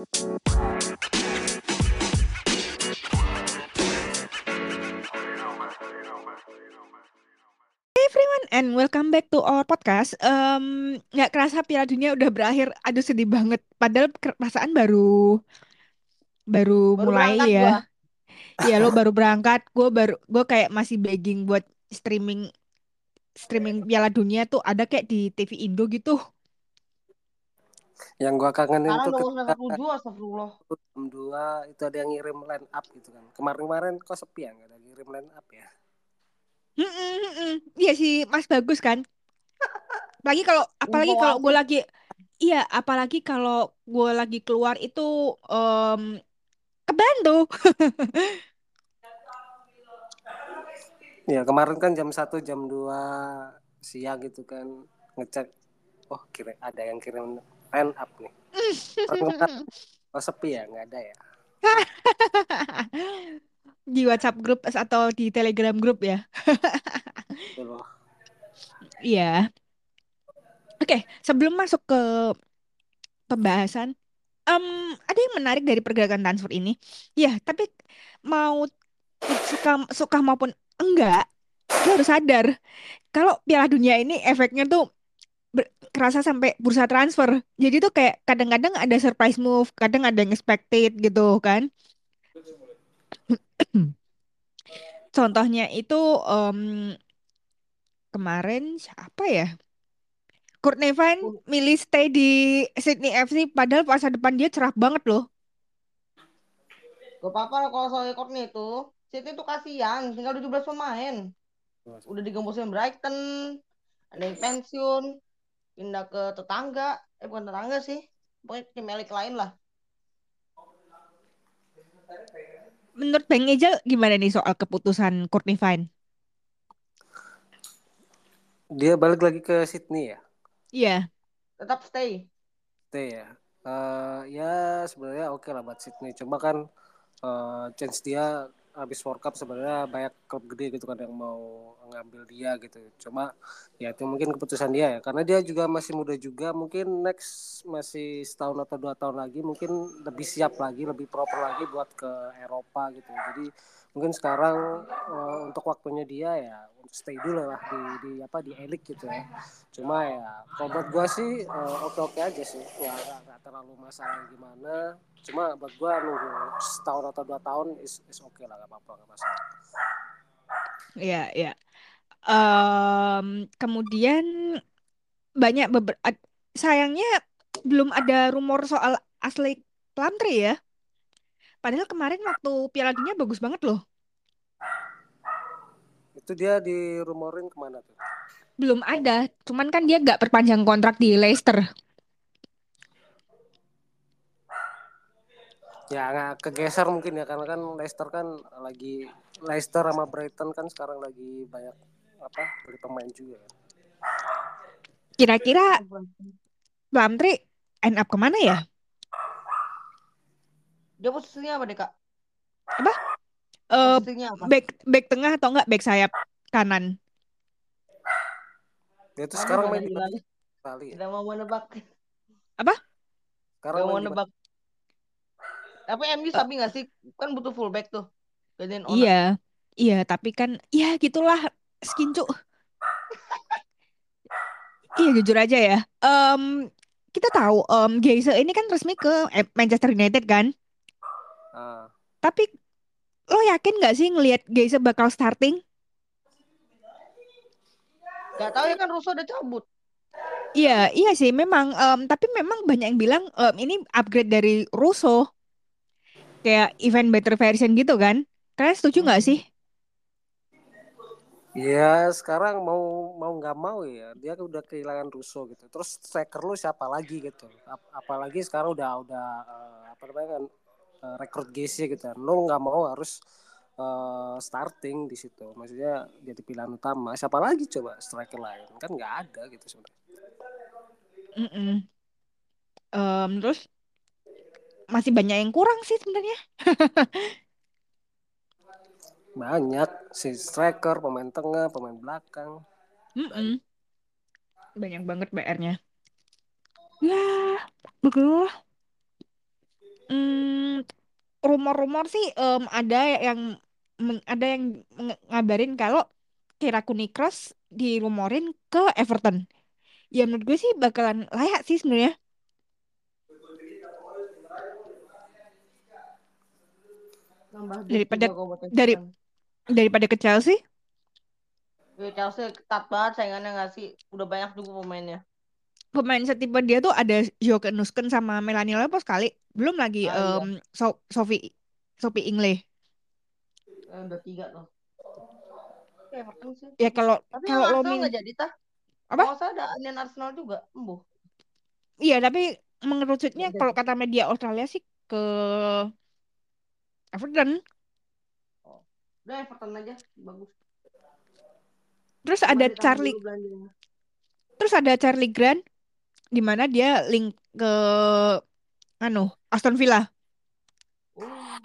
everyone and welcome back to our podcast. Em, nggak kerasa Piala Dunia udah berakhir. Aduh sedih banget. Padahal perasaan baru baru Baru mulai ya. gua. Iya lo baru berangkat. Gue baru gue kayak masih begging buat streaming streaming Piala Dunia tuh ada kayak di TV Indo gitu. Yang gua kangenin tuh udah ketika astagfirullah. jam 2 itu ada yang ngirim line up gitu kan. Kemarin-kemarin kok sepi ya nggak ada ngirim line up ya. Iya sih Mas bagus kan. Apalagi kalau apalagi kalau gue lagi iya apalagi kalau gue lagi keluar itu em, kebantu. Ya kemarin kan jam 1 jam 2 siang gitu kan ngecek oh kira ada yang kirim line up nih. Kok sepi ya nggak ada ya. di WhatsApp grup atau di Telegram grup ya. Iya. Oke, sebelum masuk ke pembahasan, em, ada yang menarik dari pergerakan transfer ini. Ya, tapi mau suka suka maupun enggak, harus sadar kalau Piala Dunia ini efeknya tuh kerasa sampai bursa transfer. Jadi tuh kayak kadang-kadang ada surprise move, kadang ada yang expected gitu kan. Contohnya itu em, kemarin siapa ya? Kurt Nevin milih stay di Sydney FC padahal masa depan dia cerah banget loh. Gak apa-apa kalau soal rekornya itu. City tuh kasihan, tinggal 17 pemain. Udah digembosin Brighton, ada yang pensiun, pindah ke tetangga. Eh bukan tetangga sih, pokoknya tim elit lain lah. Menurut Bang Ejal gimana nih soal keputusan Kurt Nevin? Dia balik lagi ke Sydney ya. Iya, Tetap stay. Stay ya. Eh, ya sebenarnya oke lah buat Sydney. Cuma kan eh, chance dia habis World Cup sebenarnya banyak klub gede gitu kan yang mau ngambil dia gitu. Cuma ya itu mungkin keputusan dia ya. Karena dia juga masih muda juga. Mungkin next masih setahun atau dua tahun lagi mungkin lebih siap lagi, lebih proper lagi buat ke Eropa gitu. Jadi mungkin sekarang eh, untuk waktunya dia ya stay dulu lah di, di apa di elit gitu ya. Cuma ya kalau buat gua sih eh, oke-oke aja sih. Ya nggak nggak terlalu masalah gimana. Cuma buat gua nunggu setahun atau dua tahun is, is oke lah gak apa-apa gak masalah. iya, iya. Em, kemudian banyak beber sayangnya belum ada rumor soal asli Plumtree ya. Padahal kemarin waktu Piala Dunia bagus banget loh. Itu dia dirumorin ke mana tuh? Belum ada, cuman kan dia gak perpanjang kontrak di Leicester. Ya nggak kegeser mungkin ya karena kan Leicester kan lagi Leicester sama Brighton kan sekarang lagi banyak apa beli pemain juga kan. Kira-kira Plumtree end up ke mana ya? Dia posisinya apa deh kak? Apa? Eh, apa? back back tengah atau enggak back sayap kanan? Dia tuh Aduh, sekarang main di. Itali ya. Tidak mau menebak. Apa? Sekarang mau nebak. Tapi MU sabi gak sih? Kan butuh fullback tuh. Gantiin. Iya, iya, tapi kan ya gitulah skincu. Iya jujur aja ya. Em, kita tahu em Geise ini kan resmi ke eh, Manchester United kan. Ah, Tapi lo yakin nggak sih ngelihat Geise bakal starting? Gak tahu ya kan Russo udah cabut. Iya, iya sih memang. em, tapi memang banyak yang bilang em, ini upgrade dari Russo. Kayak event better version gitu kan. Kalian setuju nggak sih? Ya sekarang mau mau nggak mau ya dia kan udah kehilangan Russo gitu. Terus striker lu siapa lagi gitu? Ap- apalagi sekarang udah udah eh, apa namanya kan eh, rekrut GC gitu. Lu nggak mau harus eh, starting di situ. Maksudnya jadi pilihan utama. Siapa lagi coba striker lain? Kan nggak ada gitu sebenarnya. Mm-mm. Em, terus masih banyak yang kurang sih sebenarnya. Banyak si striker, pemain tengah, pemain belakang. Mm-mm. Banyak banget PR-nya. Ya, begitu. rumor-rumor sih em, ada yang meng- ada yang ngabarin kalau Kira Kunikros dirumorin ke Everton. Ya menurut gue sih bakalan layak sih sebenarnya Nambah daripada juga kok buat dari Everton. daripada ke Chelsea. Chelsea ketat banget saingannya nggak sih? Udah banyak juga pemainnya. Pemain setipe dia tuh ada Joke Nusken sama Melanie Lepo sekali. Belum lagi Ah, iya. em, So- Sophie Sophie Ingle. Eh, udah tiga tuh. Ya. Ya kalau Tapi kalau lo min jadi tah? apa? Kalau saya ada Anian Arsenal juga, embuh. Iya, tapi mengerucutnya kalau kata media Australia sih ke Everton. Oh. Udah Everton aja, bagus. Terus Cuma ada Charlie, terus ada Charlie Grant di mana dia link ke anu Aston Villa. Oh,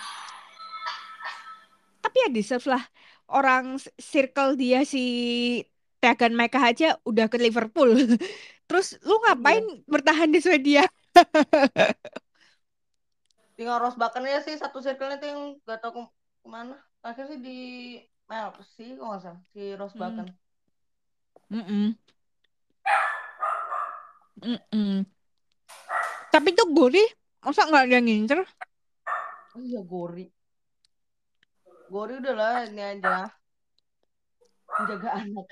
Tapi ya deserve lah. Orang circle dia si Tegan Meka aja udah ke Liverpool. Terus lu ngapain iya. bertahan di Swedia? Tinggal aja sih satu circle-nya tuh yang gak tau ke ke mana. Terakhir sih di Chelsea kok nggak salah si Ross Hmm. Bakken. Mm-mm. Mm-mm. Tapi tuh Gori masa nggak ada yang ngincer? Oh iya Gori. Gori udah lah ini aja menjaga anak.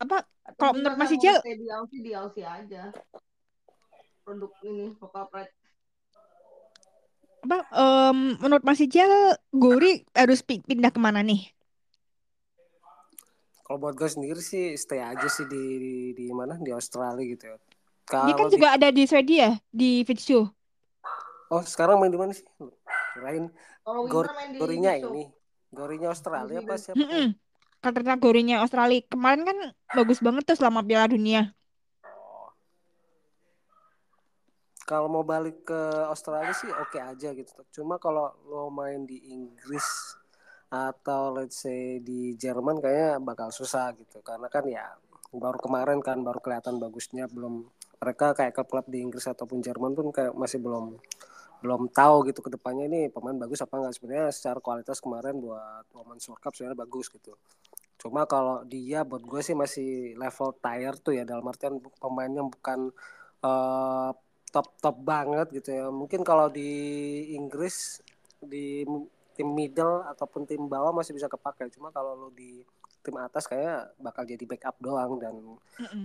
Apa kalau dia menurut Mas Ijal di LC di LC aja. Produk ini vokal pride. apa em, menurut Mas Ijal Gori harus pi- pindah ke mana nih? Kalau buat gue sendiri sih stay aja sih di di, di mana di Australia gitu ya. Dia kan di juga ada di Swedia di Fitzu. oh sekarang main di mana sih? Kirain Kalau gor, gorinya ini, gorinya Australia apa Sweden. siapa? Mm-mm. Kategorinya Australia kemarin kan bagus banget tuh selama Piala Dunia. Oh, kalau mau balik ke Australia sih oke aja gitu. Cuma kalau lo main di Inggris atau let's say di Jerman kayaknya bakal susah gitu. Karena kan ya baru kemarin kan baru kelihatan bagusnya belum mereka kayak klub-klub di Inggris ataupun Jerman pun kayak masih belum belum tahu gitu ke depannya ini pemain bagus apa enggak. Sebenarnya secara kualitas kemarin buat Women's World Cup sebenarnya bagus gitu. Cuma kalau dia buat gue sih masih level tier tuh ya dalam artian pemainnya bukan eh, top top banget gitu ya. Mungkin kalau di Inggris di tim middle ataupun tim bawah masih bisa kepakai cuma kalau lo di tim atas kayak bakal jadi backup doang dan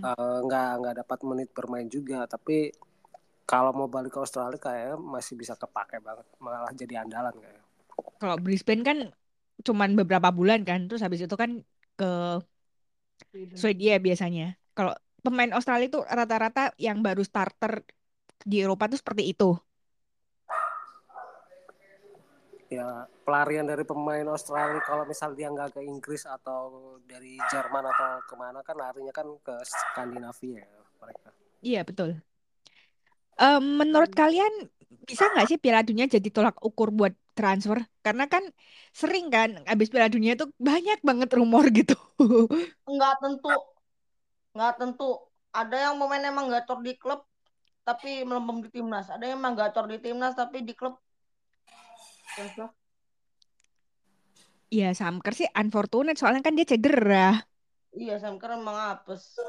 eh, nggak nggak dapat menit bermain juga tapi kalau mau balik ke Australia kayaknya masih bisa kepakai banget malah jadi andalan kayak Kalau Brisbane kan cuman beberapa bulan kan, terus habis itu kan ke Sweden. Swedia biasanya. Kalau pemain Australia itu rata-rata yang baru starter di Eropa tuh seperti itu. Ya pelarian dari pemain Australia kalau misal dia nggak ke Inggris atau dari Jerman atau ke mana kan larinya kan ke Skandinavia mereka Iya betul. Em, menurut kalian bisa nggak sih Piala Dunia jadi tolak ukur buat transfer? Karena kan sering kan abis Piala Dunia tuh banyak banget rumor gitu. Nggak tentu, nggak tentu. Ada yang pemain emang gacor di klub tapi melempem di timnas. Ada yang emang gacor di timnas tapi di klub. Iya Samker sih unfortunate soalnya kan dia cedera. Iya, Sam Kerr emang apes.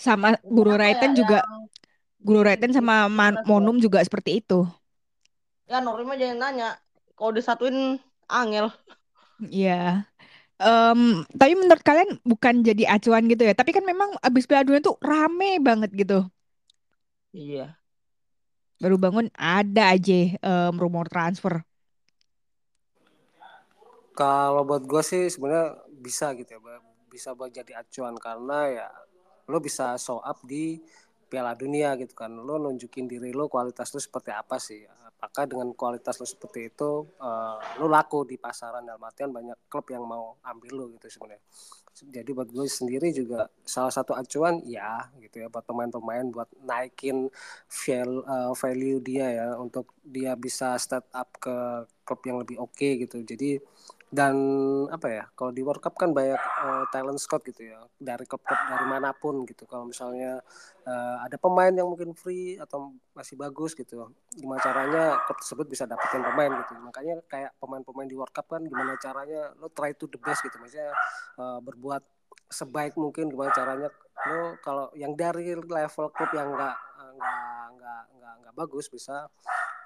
Sama Guru siapa ya Raiten juga, yang Guru Raiten sama Man- Monum juga seperti itu. Ya, Norim aja yang nanya. Kalau disatuin angel. Iya. Em, tapi menurut kalian bukan jadi acuan gitu ya? Tapi kan memang abis Piala Dunia tuh rame banget gitu. Iya. Baru bangun ada aja em, rumor transfer. Kalau buat gue sih sebenarnya bisa gitu ya bisa buat jadi acuan karena ya lo bisa show up di Piala Dunia gitu kan. Lo nunjukin diri lo kualitas lo seperti apa sih. Apakah dengan kualitas lo seperti itu eh, lo laku di pasaran. Dalam artian banyak klub yang mau ambil lo gitu sebenarnya. Jadi buat gue sendiri juga salah satu acuan ya gitu ya buat pemain-pemain buat naikin value, eh, value dia ya. Untuk dia bisa step up ke klub yang lebih oke gitu. Jadi dan apa ya kalau di World Cup kan banyak uh, talent scout gitu ya dari klub-klub dari mana pun gitu. Kalau misalnya uh, ada pemain yang mungkin free atau masih bagus gitu gimana caranya klub tersebut bisa dapetin pemain gitu. Makanya kayak pemain-pemain di World Cup kan gimana caranya lo try to the best gitu. Maksudnya uh, berbuat sebaik mungkin gimana caranya lo kalau yang dari level klub yang enggak enggak enggak enggak enggak bagus bisa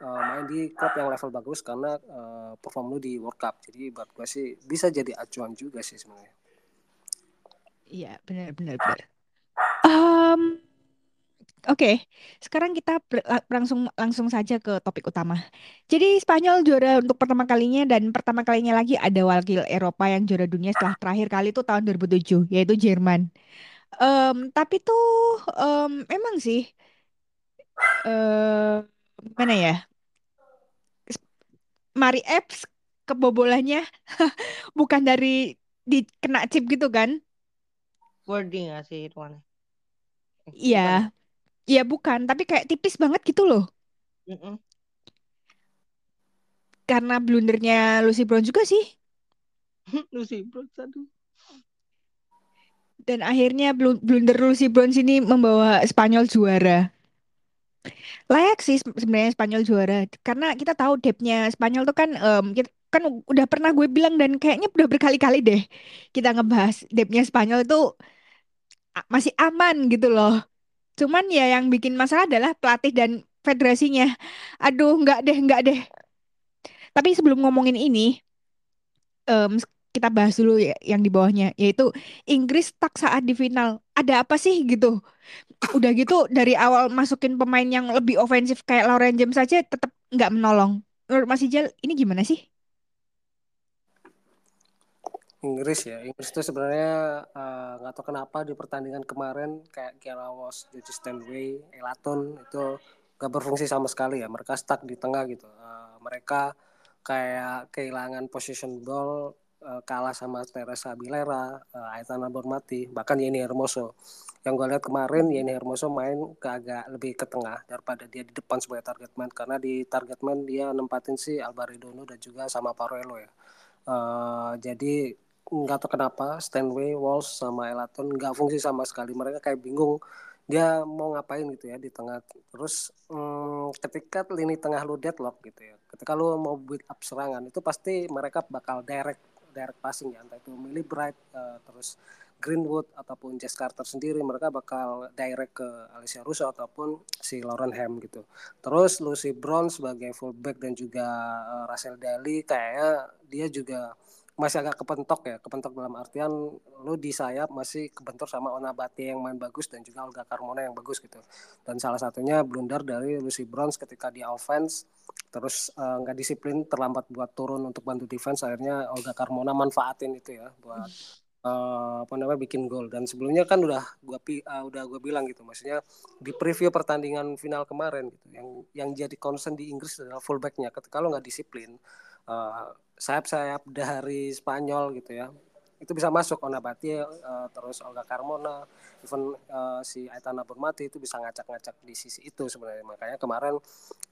uh, main di klub yang level bagus karena uh, perform lu di World Cup. Jadi buat gue sih bisa jadi acuan juga sih sebenarnya. Iya benar benar benar. Um, Oke, okay. sekarang kita langsung langsung saja ke topik utama. Jadi Spanyol juara untuk pertama kalinya dan pertama kalinya lagi ada wakil Eropa yang juara dunia setelah terakhir kali itu tahun 2007 yaitu Jerman. Um, tapi tuh um, emang sih uh, mana ya? Mari Apps kebobolannya bukan dari di kena chip gitu kan? Wording gak sih itu Iya. Iya bukan, tapi kayak tipis banget gitu loh. Mm -mm. Karena blundernya Lucy Brown juga sih. Lucy Brown, aduh. Dan akhirnya blunder Lucy Brown sini membawa Spanyol juara layak sih sebenarnya Spanyol juara karena kita tahu depthnya Spanyol tuh kan um, kita, kan udah pernah gue bilang dan kayaknya udah berkali-kali deh kita ngebahas depthnya Spanyol itu masih aman gitu loh. Cuman ya yang bikin masalah adalah pelatih dan federasinya. Aduh, nggak deh, nggak deh. Tapi sebelum ngomongin ini, um, kita bahas dulu ya yang di bawahnya, yaitu Inggris tak saat di final. Ada apa sih gitu? Udah gitu dari awal masukin pemain yang lebih ofensif kayak Lauren James saja tetap nggak menolong. Menurut Mas Ijal ini gimana sih? Inggris ya, Inggris itu sebenarnya eh, nggak uh, tahu kenapa di pertandingan kemarin kayak Kelawas, George Stanway, Elaton itu gak berfungsi sama sekali ya. Mereka stuck di tengah gitu. Uh, mereka kayak kehilangan position ball uh, kalah sama Teresa Abilera, uh, Aitana Bormati, bahkan Yeni Hermoso. Yang gue lihat kemarin Yeni Hermoso main ke agak lebih ke tengah daripada dia di depan sebagai target man karena di target man dia nempatin si Albaredono dan juga sama Paruelo ya. Uh, jadi nggak tahu kenapa Stanway, Walsh sama Elaton nggak fungsi sama sekali. Mereka kayak bingung dia mau ngapain gitu ya di tengah terus hmm, ketika lini tengah lu deadlock gitu ya ketika lu mau build up serangan itu pasti mereka bakal direct direct passing ya entah itu Millie Bright uh, terus Greenwood ataupun Jess Carter sendiri mereka bakal direct ke Alicia Russo ataupun si Lauren Ham gitu. Terus Lucy Brown sebagai fullback dan juga uh, Russell Daly kayaknya dia juga masih agak kepentok ya, kepentok dalam artian lu di sayap masih kebentur sama Ona Bate yang main bagus dan juga Olga Carmona yang bagus gitu. Dan salah satunya blunder dari Lucy Bronze ketika di offense terus eh, nggak uh, disiplin terlambat buat turun untuk bantu defense akhirnya Olga Carmona manfaatin itu ya buat uh, apa namanya bikin gol. Dan sebelumnya kan udah gua uh, udah gua bilang gitu maksudnya di preview pertandingan final kemarin gitu yang yang jadi concern di Inggris adalah fullbacknya. Lo nggak disiplin uh, sayap-sayap dari Spanyol gitu ya itu bisa masuk Onabati uh, terus Olga Carmona even uh, si Aitana Burmati itu bisa ngacak-ngacak di sisi itu sebenarnya. Makanya kemarin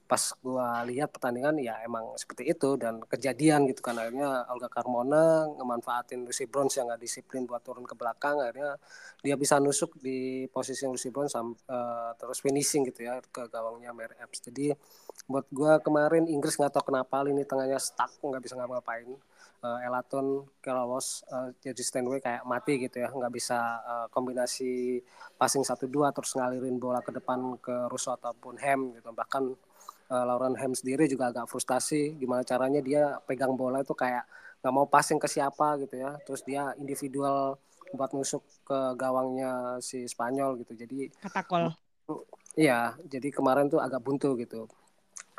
pas gua lihat pertandingan ya emang seperti itu dan kejadian gitu kan. Akhirnya Olga Carmona ngemanfaatin Lucy Bronze yang nggak disiplin buat turun ke belakang. Akhirnya dia bisa nusuk di posisi Lucy Bronze uh, terus finishing gitu ya ke gawangnya Mary Epps. Jadi buat gua kemarin Inggris nggak tahu kenapa ini tengahnya stuck nggak bisa ngapa-ngapain uh, Elaton, Kelawas, uh, jadi Stanway kayak mati gitu ya, nggak bisa uh, kombinasi passing satu dua terus ngalirin bola ke depan ke Russo ataupun Ham gitu. Bahkan uh, Lauren Ham sendiri juga agak frustasi gimana caranya dia pegang bola itu kayak nggak mau passing ke siapa gitu ya. Terus dia individual buat nusuk ke gawangnya si Spanyol gitu. Jadi katakol. Iya, jadi kemarin tuh agak buntu gitu.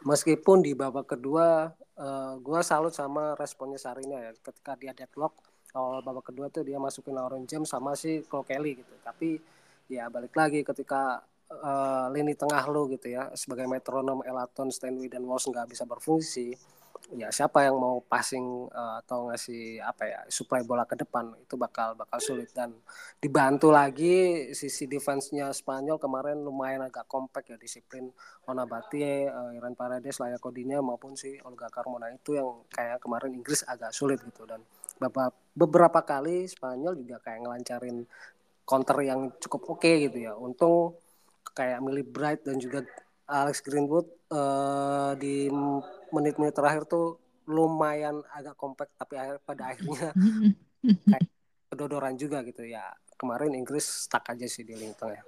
Meskipun di babak kedua uh, eh, gue salut sama responnya Sarina ya. Ketika dia deadlock awal babak kedua tuh dia masukin Lauren James sama si Cole Kelly gitu. Tapi ya balik lagi ketika uh, lini tengah lo gitu ya sebagai metronom Elaton, Stanley dan Walsh nggak bisa berfungsi ya siapa yang mau passing uh, atau ngasih apa ya supply bola ke depan itu bakal bakal sulit. Dan dibantu lagi sisi defense-nya Spanyol kemarin lumayan agak kompak ya disiplin Onabati, uh, Iran Paredes, Layak Kodinya maupun si Olga Carmona itu yang kayak kemarin Inggris agak sulit gitu. Dan beberapa beberapa kali Spanyol juga kayak ngelancarin counter yang cukup oke okay gitu ya. Untung kayak Millie Bright dan juga Alex Greenwood uh, di menit-menit terakhir tuh lumayan agak kompak tapi pada akhirnya kayak kedodoran juga gitu ya kemarin Inggris stuck aja sih di lini tengah.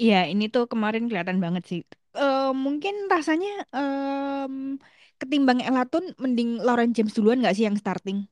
Iya, ini tuh kemarin kelihatan banget sih. Uh, mungkin rasanya um, ketimbang Elatun, mending Lauren James duluan nggak sih yang starting?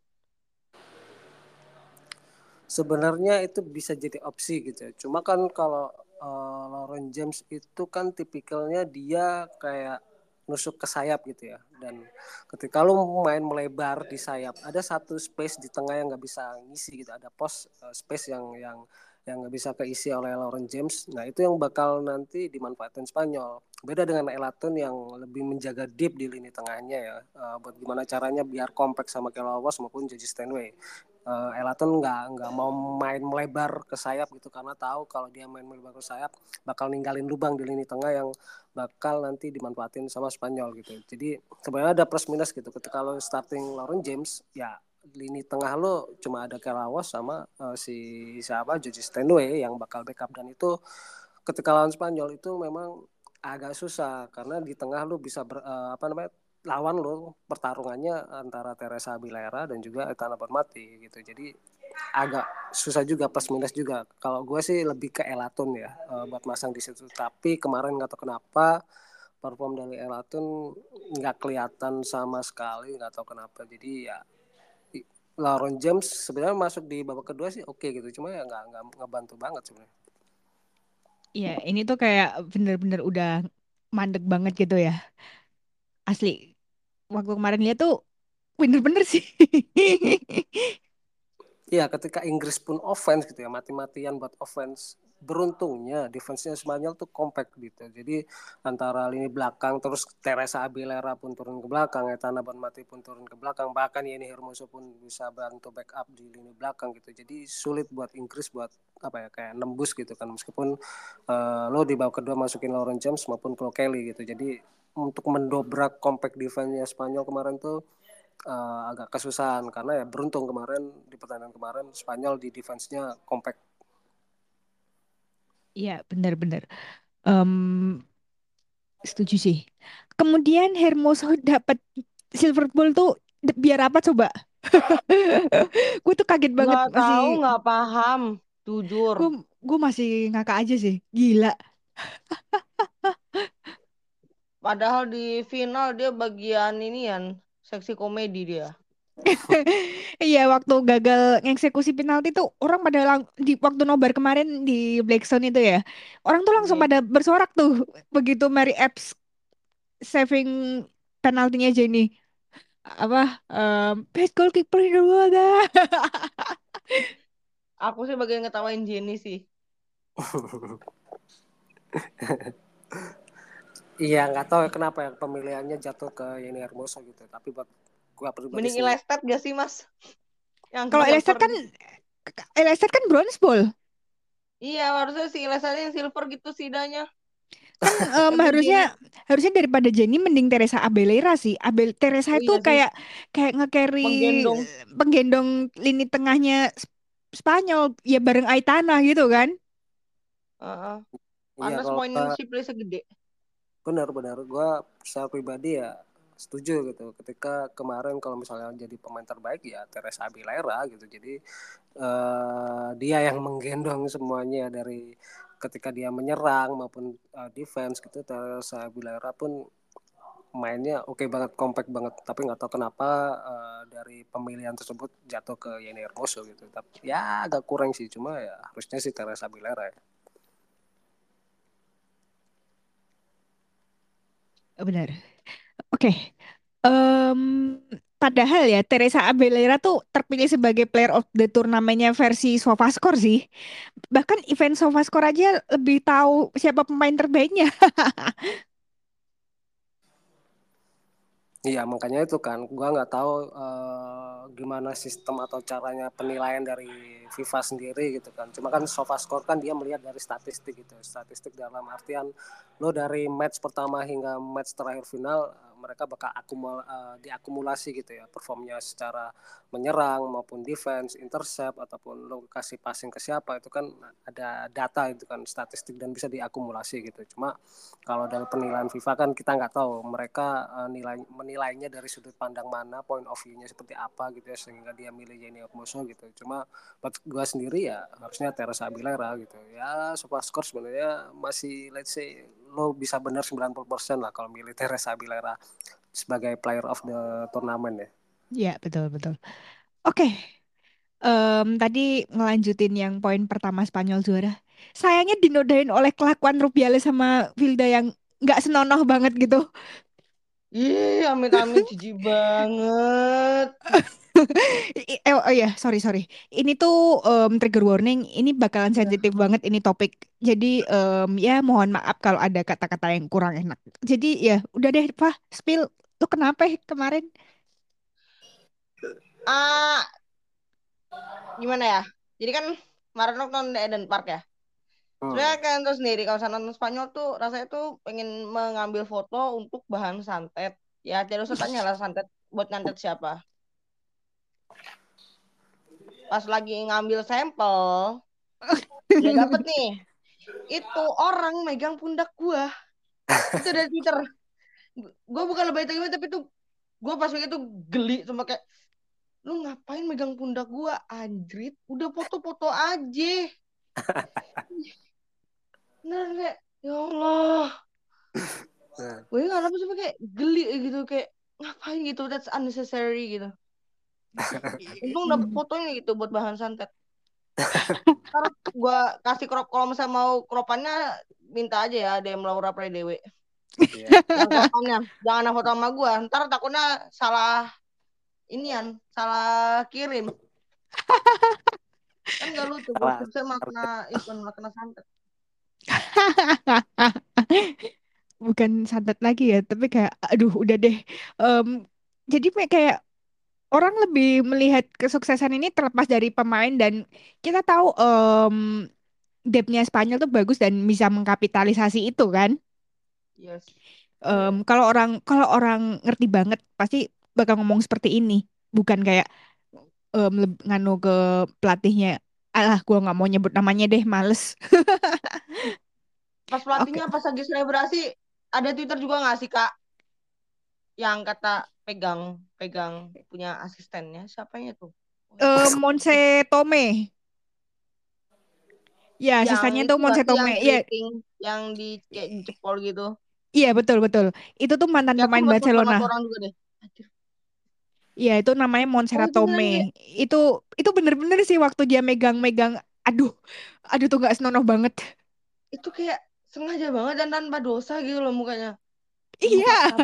Sebenarnya itu bisa jadi opsi gitu. Ya. Cuma kan kalau uh, Lauren James itu kan tipikalnya dia kayak nusuk ke sayap gitu ya. Dan ketika lu main melebar di sayap ada satu space di tengah yang nggak bisa ngisi gitu. Ada pos uh, space yang yang yang nggak bisa keisi oleh Lauren James. Nah itu yang bakal nanti dimanfaatkan Spanyol. Beda dengan Elaton yang lebih menjaga deep di lini tengahnya ya. Uh, buat gimana caranya biar kompak sama Kelowas maupun Joji Stanway uh, Elaton nggak nggak mau main melebar ke sayap gitu karena tahu kalau dia main melebar ke sayap bakal ninggalin lubang di lini tengah yang bakal nanti dimanfaatin sama Spanyol gitu. Jadi sebenarnya ada plus minus gitu. Ketika lo starting Lauren James ya lini tengah lo cuma ada Kelawas sama uh, si siapa Joji Stenway yang bakal backup dan itu ketika lawan Spanyol itu memang agak susah karena di tengah lo bisa ber, uh, apa namanya lawan lo pertarungannya antara Teresa Abilera dan juga Etana Bermati gitu. Jadi agak susah juga plus minus juga. Kalau gue sih lebih ke Elaton ya uh, buat masang di situ. Tapi kemarin nggak tahu kenapa perform dari Elaton nggak kelihatan sama sekali, nggak tahu kenapa. Jadi ya Lauren James sebenarnya masuk di babak kedua sih oke okay gitu. Cuma ya nggak nggak ngebantu banget sebenarnya. Iya, ini tuh kayak bener-bener udah mandek banget gitu ya. Asli waktu kemarin lihat tuh bener-bener sih. Iya, ketika Inggris pun offense gitu ya, mati-matian buat offense. Beruntungnya defense-nya Spanyol tuh compact gitu. Jadi antara lini belakang terus Teresa Abilera pun turun ke belakang, Etana Bonmati pun turun ke belakang, bahkan Yeni Hermoso pun bisa bantu backup di lini belakang gitu. Jadi sulit buat Inggris buat apa ya kayak nembus gitu kan meskipun uh, lo di babak kedua masukin Lauren James maupun Chloe Kelly gitu. Jadi untuk mendobrak compact defense-nya Spanyol kemarin tuh uh, agak kesusahan karena ya beruntung kemarin di pertandingan kemarin Spanyol di defense-nya compact. Iya benar-benar. Um, setuju sih. Kemudian Hermoso dapat silver ball tuh biar apa coba? gue tuh kaget banget nggak masih. tahu nggak paham jujur. Gue gue masih ngakak aja sih, gila. Padahal di final dia bagian ini ya seksi komedi dia. Iya waktu gagal ngeksekusi penalti tuh orang pada lang di waktu nobar kemarin di Blackstone itu ya orang tuh langsung Hmm. pada bersorak tuh begitu Mary Epps saving penaltinya Jenny apa um, best goalkeeper in the world ah. Aku sih bagian ngetawain Jenny sih. Iya nggak tahu ya kenapa ya pemilihannya jatuh ke Yeni Hermoso gitu. Tapi buat gua pribadi Mending sih Ilestat gak sih mas? Yang kalau Leicester kan. Leicester kan bronze ball Iya harusnya si Ilestat yang silver gitu sidanya. kan um, harusnya harusnya daripada Jenny mending Teresa Abelera sih Abel Teresa Oh itu iya sih. kayak kayak nge-carry Penggendong. penggendong lini tengahnya Sp- Spanyol ya bareng Aitana gitu kan Heeh. Karena kalau semua gua- Indonesia play segede. Benar-benar gue secara pribadi ya setuju gitu. Ketika kemarin kalau misalnya jadi pemain terbaik ya Teresa Abilera gitu. Jadi eh, dia yang menggendong semuanya dari ketika dia menyerang maupun eh, defense gitu Teresa Abilera pun mainnya oke banget compact banget. Tapi nggak tahu kenapa eh, dari pemilihan tersebut jatuh ke Yeni Hermoso gitu. Tapi ya agak kurang sih. Cuma ya harusnya sih Teresa Abilera ya benar. Oke Em, padahal ya Teresa Abelera tuh terpilih sebagai player of the turnamennya versi SofaScore sih. Bahkan event SofaScore aja lebih tahu siapa pemain terbaiknya Iya makanya itu kan, gua nggak tahu uh, gimana sistem atau caranya penilaian dari FIFA sendiri gitu kan. Cuma kan SofaScore kan dia melihat dari statistik gitu, statistik dalam artian lo dari match pertama hingga match terakhir final mereka bakal akumul uh, diakumulasi gitu ya performnya secara menyerang maupun defense, intercept ataupun lo kasih passing ke siapa itu kan ada data itu kan statistik dan bisa diakumulasi gitu. Cuma kalau dari penilaian FIFA kan kita nggak tahu mereka uh, nilai menilainya dari sudut pandang mana, point of view-nya seperti apa gitu ya sehingga dia milih Jenny Okmoso gitu. Cuma buat gua sendiri ya harusnya Teresa Abilera gitu. Ya super score sebenarnya masih let's say lo bisa benar 90% lah kalau milih Teresa Abilera sebagai player of the tournament ya. Iya, betul betul. Oke. Um, tadi ngelanjutin yang poin pertama Spanyol juara. Sayangnya dinodain oleh kelakuan Rubiales sama Vilda yang nggak senonoh banget gitu. Ih, amit-amit jijik banget. eh, oh ya, sorry sorry. Ini tuh um, trigger warning. Ini bakalan iya. sensitif banget ini topik. Jadi um, ya mohon maaf kalau ada kata-kata yang kurang enak. Jadi ya udah deh, Pak. Spill. Lu kenapa kemarin? Ah, gimana ya? Jadi kan kemarin nonton di Eden Park ya. Hmm. Sebenarnya kalian tahu sendiri kalau saya nonton Spanyol tuh rasanya tuh pengen mengambil foto untuk bahan santet. Ya usah tanya lah santet buat nyantet siapa. Pas lagi ngambil sampel, dia dapet nih. Itu orang megang pundak gua. Itu dari Twitter. Gua bukan lebih tinggi tapi tuh gua pas itu geli sama kayak lu ngapain megang pundak gua anjrit udah foto-foto aja nah kayak ya Allah nah. gue nggak apa sih kayak geli gitu kayak ngapain gitu that's unnecessary gitu untung dapet fotonya gitu buat bahan santet. Ntar gue kasih crop kalau misalnya mau cropannya minta aja ya DM Laura Predewe yeah. yang cropannya. Jangan foto sama gue ntar takutnya salah inian salah kirim. Kan gak lucu gue makna ikon makna santet. Bukan santet lagi ya tapi kayak aduh udah deh. Um, jadi kayak orang lebih melihat kesuksesan ini terlepas dari pemain dan kita tahu um, depthnya Spanyol tuh bagus dan bisa mengkapitalisasi itu kan? Yes. Um, kalau orang kalau orang ngerti banget pasti bakal ngomong seperti ini. Bukan kayak um, nganu ke pelatihnya alah gue nggak mau nyebut namanya deh males. Pas pelatihnya okay. pas lagi selebrasi ada twitter juga nggak sih kak? Yang kata pegang pegang punya asistennya. Siapanya tuh? Uh, Monse Tome. Ya asistennya tuh Monse Tome. ya yang di kayak jepol gitu. Iya betul betul. Itu tuh mantan ya, pemain Barcelona. orang juga deh. Iya itu namanya Montserrat oh, Tome. Itu itu bener-bener sih waktu dia megang-megang, aduh, aduh tuh gak senonoh banget. Itu kayak sengaja banget dan tanpa dosa gitu loh mukanya. Iya.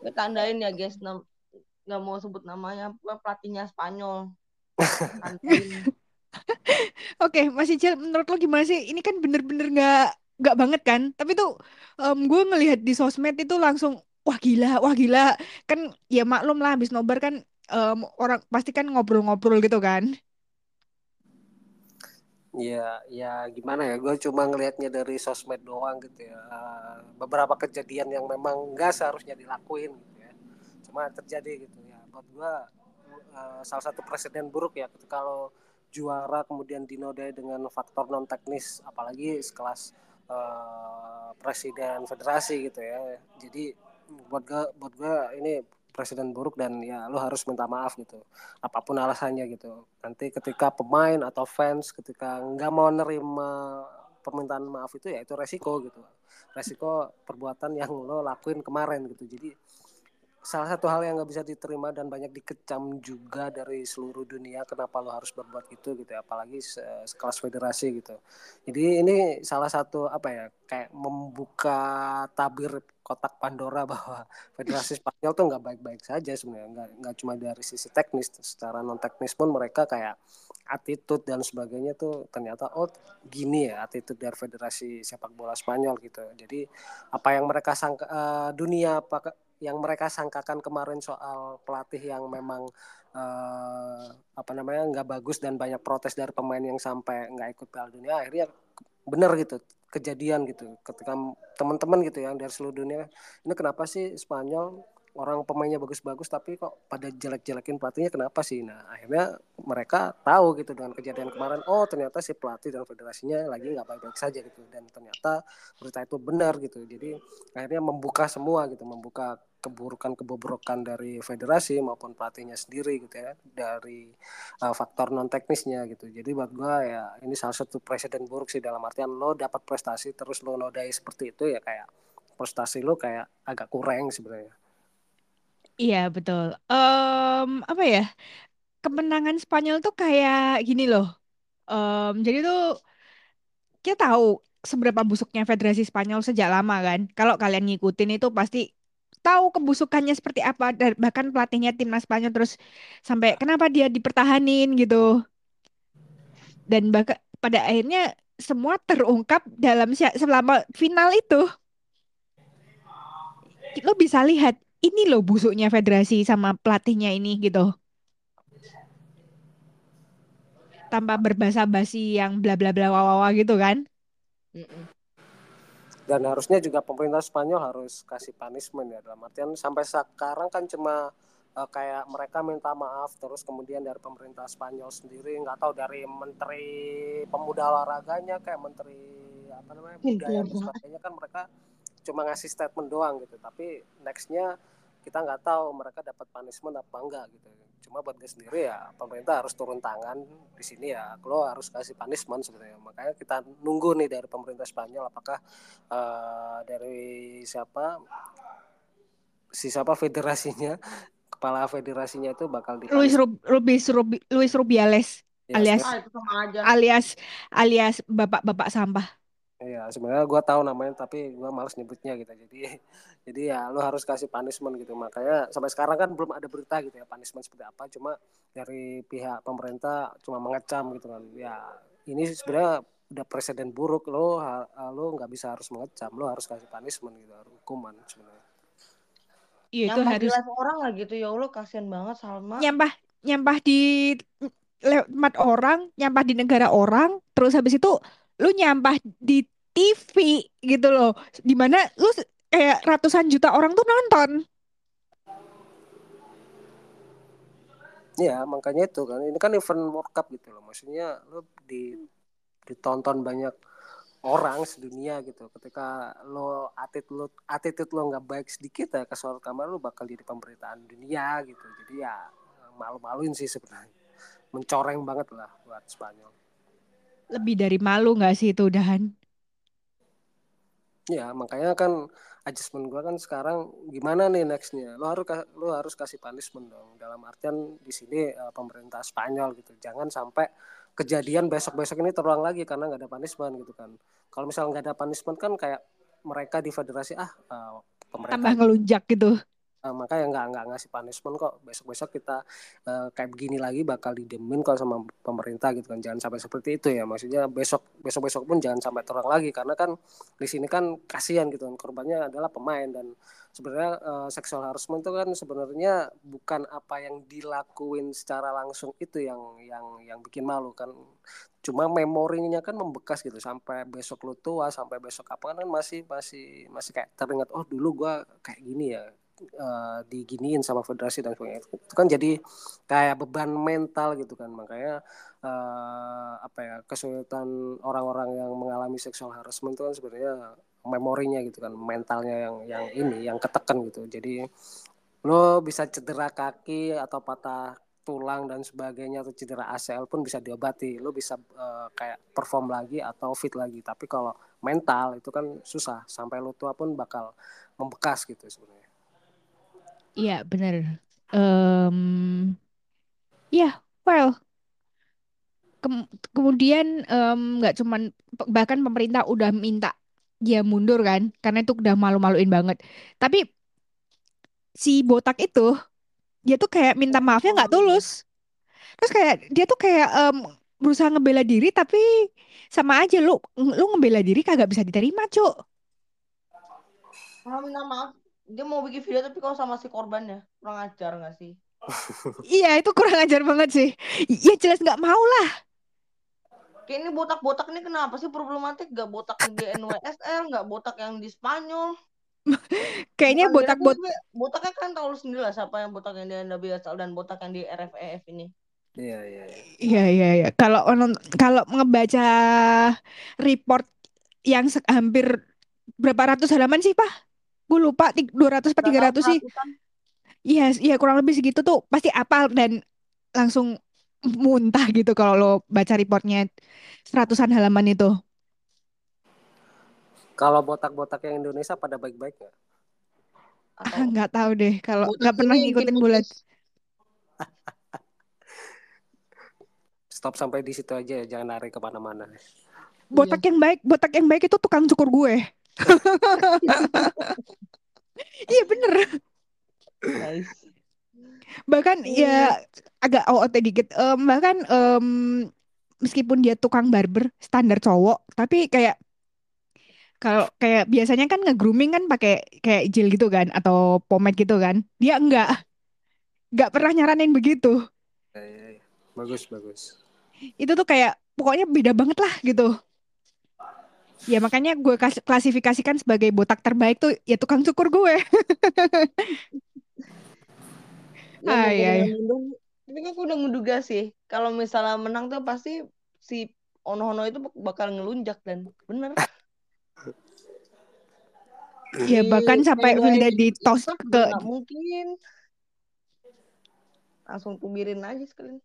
Gue tandain ya guys, nggak mau sebut namanya, pelatihnya Spanyol. Oke, Mas Icil, menurut lo gimana sih? Ini kan bener-bener nggak nggak banget kan? Tapi tuh um, gue ngelihat di sosmed itu langsung wah gila wah gila. Kan ya maklum lah habis nobar kan um, orang pasti kan ngobrol-ngobrol gitu kan Ya, ya gimana ya? Gue cuma ngelihatnya dari sosmed doang gitu ya. Beberapa kejadian yang memang nggak seharusnya dilakuin gitu ya. Cuma terjadi gitu ya. Buat gue uh, salah satu presiden buruk ya. Kalau juara kemudian dinodai dengan faktor non teknis, apalagi sekelas uh, presiden federasi gitu ya jadi buat gue buat gue ini presiden buruk dan ya lo harus minta maaf gitu. Apa pun alasannya gitu. Nanti ketika pemain atau fans ketika nggak mau nerima permintaan maaf itu ya itu resiko gitu. Resiko perbuatan yang lo lakuin kemarin gitu. Jadi salah satu hal yang nggak bisa diterima dan banyak dikecam juga dari seluruh dunia kenapa lo harus berbuat gitu gitu ya? Apalagi sekelas federasi gitu. Jadi ini salah satu apa ya kayak membuka tabir kotak Pandora bahwa federasi Spanyol tuh nggak baik-baik saja sebenarnya. Nggak nggak cuma dari sisi teknis secara non teknis pun mereka kayak attitude dan sebagainya tuh ternyata oh gini ya attitude dari federasi sepak bola Spanyol gitu. Jadi apa yang mereka sangka uh, dunia apa yang mereka sangkakan kemarin soal pelatih yang memang uh, apa namanya nggak bagus dan banyak protes dari pemain yang sampai nggak ikut Piala Dunia akhirnya benar gitu kejadian gitu. Ketika teman-teman gitu yang dari seluruh dunia ini kenapa sih Spanyol orang pemainnya bagus-bagus tapi kok pada jelek-jelekin pelatihnya kenapa sih? Nah akhirnya mereka tahu gitu dengan kejadian kemarin oh ternyata si pelatih dan federasinya lagi nggak baik-baik saja gitu dan ternyata berita itu benar gitu. Jadi akhirnya membuka semua gitu membuka keburukan-kebobrokan dari federasi maupun pelatihnya sendiri gitu ya dari uh, faktor non teknisnya gitu jadi buat gua ya ini salah satu presiden buruk sih dalam artian lo dapat prestasi terus lo nodai seperti itu ya kayak prestasi lo kayak agak kurang sebenarnya Iya betul. Um, apa ya? Kemenangan Spanyol tuh kayak gini loh. Um, jadi tuh kita tahu seberapa busuknya Federasi Spanyol sejak lama kan. Kalau kalian ngikutin itu pasti tahu kebusukannya seperti apa. Dan bahkan pelatihnya timnas Spanyol terus sampai kenapa dia dipertahanin gitu. Dan bahkan pada akhirnya semua terungkap dalam selama final itu. Lo bisa lihat ini loh busuknya federasi sama pelatihnya ini gitu. Tanpa berbahasa basi yang bla bla bla wawawa gitu kan. Dan harusnya juga pemerintah Spanyol harus kasih punishment ya dalam artian sampai sekarang kan cuma uh, kayak mereka minta maaf terus kemudian dari pemerintah Spanyol sendiri nggak tahu dari menteri pemuda olahraganya kayak menteri apa namanya budaya dan sebagainya kan mereka cuma ngasih statement doang gitu. Tapi nextnya kita nggak tahu mereka dapat punishment apa enggak gitu. Cuma buat gue sendiri ya pemerintah harus turun tangan di sini ya. Lo harus kasih punishment sebenarnya. Makanya kita nunggu nih dari pemerintah Spanyol apakah uh, dari siapa si siapa federasinya kepala federasinya itu bakal di Luis Rub, Rubis Rubi, Luis Rubiales ya, alias alias alias bapak-bapak sampah Iya, sebenarnya gue tahu namanya tapi gue males nyebutnya gitu. Jadi jadi ya lo harus kasih punishment gitu. Makanya sampai sekarang kan belum ada berita gitu ya punishment seperti apa. Cuma dari pihak pemerintah cuma mengecam gitu kan. Ya ini sebenarnya udah presiden buruk lo lo nggak bisa harus mengecam lo harus kasih punishment gitu harus hukuman sebenarnya. Iya itu harus orang lah gitu ya Allah kasihan banget Salma. Nyampah nyampah di lewat orang, nyampah di negara orang, terus habis itu lu nyampah di TV gitu loh. Di mana lu kayak ratusan juta orang tuh nonton. Ya makanya itu kan. Ini kan event World Cup gitu loh. Maksudnya lu di ditonton banyak orang sedunia gitu. Ketika lo atit lo attitude lo nggak baik sedikit ya ke soal kamar lo bakal jadi pemberitaan dunia gitu. Jadi ya malu-maluin sih sebenarnya. Mencoreng banget lah buat Spanyol lebih dari malu nggak sih itu udahan? Ya makanya kan adjustment gue kan sekarang gimana nih nextnya? Lo harus lo harus kasih punishment dong. Dalam artian di sini uh, pemerintah Spanyol gitu. Jangan sampai kejadian besok besok ini terulang lagi karena nggak ada punishment gitu kan. Kalau misalnya nggak ada punishment kan kayak mereka di federasi ah uh, pemerintah tambah ngelunjak gitu uh, makanya nggak nggak ngasih punishment kok. Besok besok kita uh, kayak begini lagi bakal didemin kok sama pemerintah gitu kan. Jangan sampai seperti itu ya. Maksudnya besok besok besok pun jangan sampai terang lagi. Karena kan di sini kan kasihan gitu kan. Korbannya adalah pemain dan sebenarnya uh, sexual harassment itu kan sebenarnya bukan apa yang dilakuin secara langsung itu yang yang yang bikin malu kan. Cuma memorinya kan membekas gitu. Sampai besok lu tua sampai besok apa kan masih masih masih kayak teringat oh dulu gua kayak gini ya uh, diginiin sama federasi dan sebagainya. Itu kan jadi kayak beban mental gitu kan. Makanya uh, apa ya kesulitan orang-orang yang mengalami seksual harassment itu kan sebenarnya memorinya gitu kan mentalnya yang yang ini yang ketekan gitu. Jadi lo bisa cedera kaki atau patah tulang dan sebagainya atau cedera ACL pun bisa diobati. Lo bisa uh, kayak perform lagi atau fit lagi. Tapi kalau mental itu kan susah. Sampai lo tua pun bakal membekas gitu sebenarnya Iya, benar. Um, ya, yeah, well, Kem kemudian nggak um, cuman bahkan pemerintah udah minta dia mundur kan, karena itu udah malu-maluin banget. Tapi si botak itu dia tuh kayak minta maafnya nggak tulus. Terus kayak dia tuh kayak em, berusaha ngebela diri tapi sama aja lu lu ngebela diri kagak bisa diterima, Cuk. Minta maaf, dia mau bikin video tapi kalau sama si korbannya kurang ajar nggak sih? Iya, itu kurang ajar banget sih. Ya jelas nggak mau lah. Kayak ini botak-botak ini kenapa sih problematik? Gak botak yang di NWSL, nggak botak yang di Spanyol. Kayaknya botak-bot gue, botaknya kan tahu sendiri lah siapa yang botak yang di NWSL dan botak yang di RFEF ini. Iya iya. iya. Iya iya iya. Kalau kalau ngebaca report yang hampir berapa ratus halaman sih, Pak? Gue lupa, ti- 200 apa Gak tahu 300 sih. Iya, iya kurang lebih segitu tuh pasti apal dan langsung muntah gitu kalau lo baca reportnya seratusan halaman itu. Kalau botak-botak yang Indonesia pada baik-baik nggak? Ah, Atau nggak tahu deh kalau nggak pernah ngikutin bulat. Stop sampai di situ aja ya, jangan lari ke mana-mana. Botak yang baik, botak yang baik itu tukang cukur gue. Iya bener. Nice. Bahkan ya agak OOT dikit. Em, bahkan em, meskipun dia tukang barber standar cowok, tapi kayak kalau kayak biasanya kan nge-grooming kan pakai kayak gel gitu kan atau pomade gitu kan. Dia enggak, enggak pernah nyaranin begitu. Ya, ya, ya. Bagus bagus. Itu tuh kayak pokoknya beda banget lah gitu. Ya makanya gue kas- klasifikasikan sebagai botak terbaik tuh ya tukang cukur gue. Ya iya, iya. ngomong-ngomong, tapi kan aku udah ngeduga sih kalau misalnya menang tuh pasti si Ono-Ono itu bakal ngelunjak dan bener. Ya bahkan sampai Wilda di tos Isak ke mungkin. Langsung tumirin aja sekalian.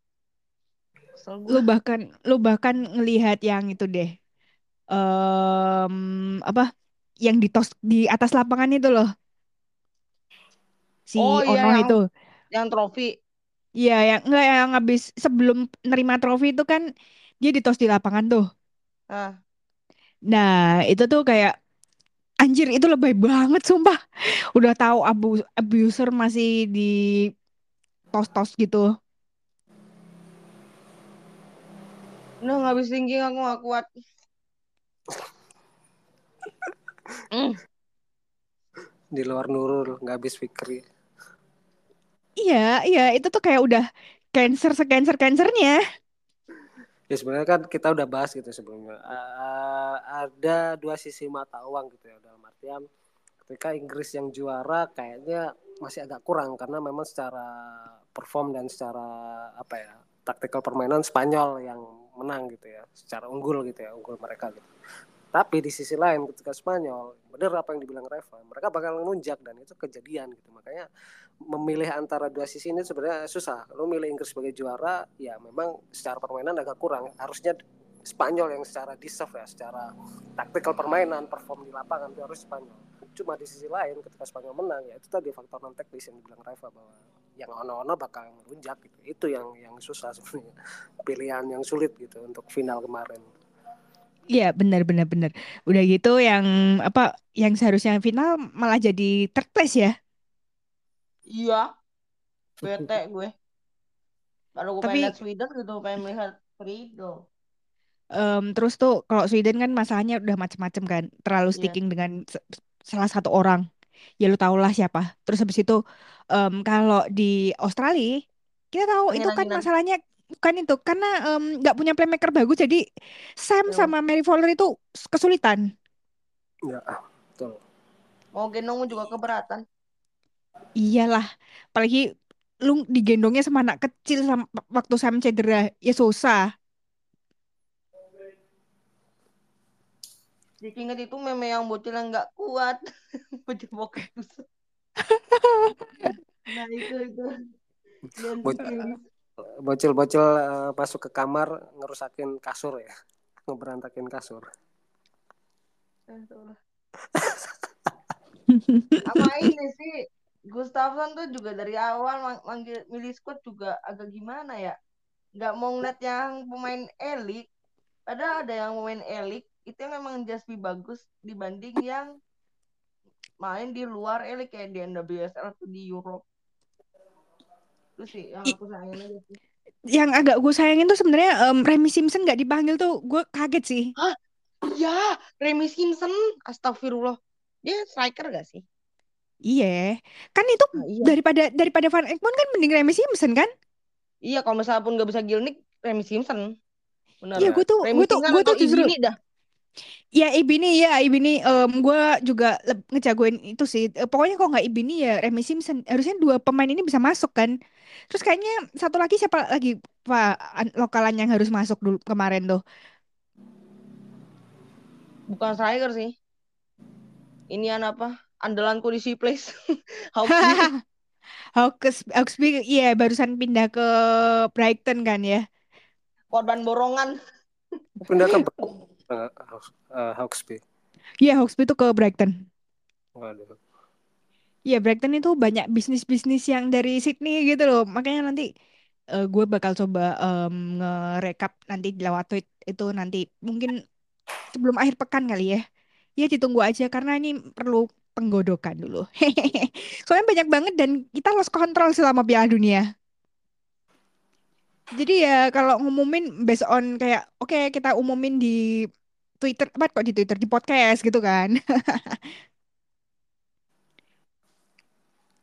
Lu bahkan lu bahkan ngelihat yang itu deh. Em apa? Yang di tos di atas lapangan itu loh. Si Oh iya Ono yang itu. yang trofi. Iya, yang enggak yang habis sebelum nerima trofi itu kan dia ditos di lapangan tuh. Nah, Nah, itu tuh kayak anjir itu lebay banget sumpah. Udah tahu abu abuser masih di tos-tos gitu. udah nggak habis thinking aku nggak kuat. Mm. Di luar Nurul nggak habis Fikri. Iya, iya itu tuh kayak udah cancer se-cancer cancernya. Ya sebenarnya kan kita udah bahas gitu sebelumnya. A- ada dua sisi mata uang gitu ya dalam artian ketika Inggris yang juara kayaknya masih agak kurang karena memang secara perform dan secara apa ya taktikal permainan Spanyol yang menang gitu ya secara unggul gitu ya unggul mereka gitu. Tapi di sisi lain ketika Spanyol bener apa yang dibilang Reva mereka bakal ngelunjak dan itu kejadian gitu makanya memilih antara dua sisi ini sebenarnya susah. Lo milih Inggris sebagai juara, ya memang secara permainan agak kurang. Harusnya Spanyol yang secara deserve ya, secara taktikal permainan, perform di lapangan itu harus Spanyol. Cuma di sisi lain ketika Spanyol menang ya itu tadi faktor non teknis yang dibilang Reva bahwa yang ono-ono bakal melunjak gitu. Itu yang yang susah sebenarnya. Pilihan yang sulit gitu untuk final kemarin. Iya, benar benar benar. Udah gitu yang apa yang seharusnya final malah jadi third place ya. Iya, bete gue. Baru gue Tapi- pengen lihat Sweden gitu, pengen melihat Frido. Em, terus tuh kalau Sweden kan masalahnya udah macem-macem kan, terlalu Iya. sticking dengan se- salah satu orang. Ya lu tau lah siapa. Terus habis itu em, kalau di Australia kita tahu itu kan masalahnya bukan itu karena nggak punya playmaker bagus jadi Sam Betul. sama Mary Fowler itu kesulitan. Ya, betul. Mau gendong juga keberatan. Iyalah, apalagi lu digendongnya sama anak kecil sama waktu Sam cedera, ya susah. Jadi inget itu meme yang bocil yang nggak kuat, bocil tusuk. Nah itu itu. Dan Bocil. Bocil-bocil eh, masuk ke kamar ngerusakin kasur ya. Ngeberantakin kasur. Sama ini sih, Gustafsson tuh juga dari awal mang- manggil milih squad juga agak gimana ya? Nggak mau ngeliat yang pemain elit, padahal ada yang pemain elit itu yang memang just lebih bagus dibanding yang main di luar elit kayak di NWSL atau di Europe. Sih yang aku sayangin aja sih. yang agak gue sayangin tuh sebenarnya em, Remy Simpson nggak dipanggil tuh gue kaget sih. Hah? Iya, Remy Simpson. Astagfirullah. Dia striker gak sih? Iya, kan itu Nah, iya. daripada daripada Van Egmond kan mending Remy Simpson kan? Iya, kalau misalnya pun gak bisa Gilnik, Remy Simpson. Bener. Iya, gue tuh gue tuh gue tuh justru dah. Ya Ibini ya Ibini em gue juga leb- ngejagoin itu sih. Eh, pokoknya kalau nggak Ibini ya Remy Simpson. Harusnya dua pemain ini bisa masuk kan. Terus kayaknya satu lagi siapa lagi Pak an- lokalan yang harus masuk dulu kemarin tuh. Bukan striker sih. Ini apa? Andalanku di si place. Hawks Hawksby iya barusan pindah ke Brighton kan ya. Korban borongan. Pindah ke uh, uh, Hawksby. Iya Hawksby tuh ke Brighton. Waduh. Iya Brighton itu banyak bisnis-bisnis yang dari Sydney gitu loh. Makanya nanti eh, gue bakal coba em, nge-recap nanti lewat tweet itu nanti mungkin sebelum akhir pekan kali ya. Ya ditunggu aja karena ini perlu penggodokan dulu. Soalnya banyak banget dan kita lost control selama Piala Dunia. Jadi ya kalau ngumumin based on kayak oke kita umumin di Twitter apa kok di Twitter di podcast gitu kan.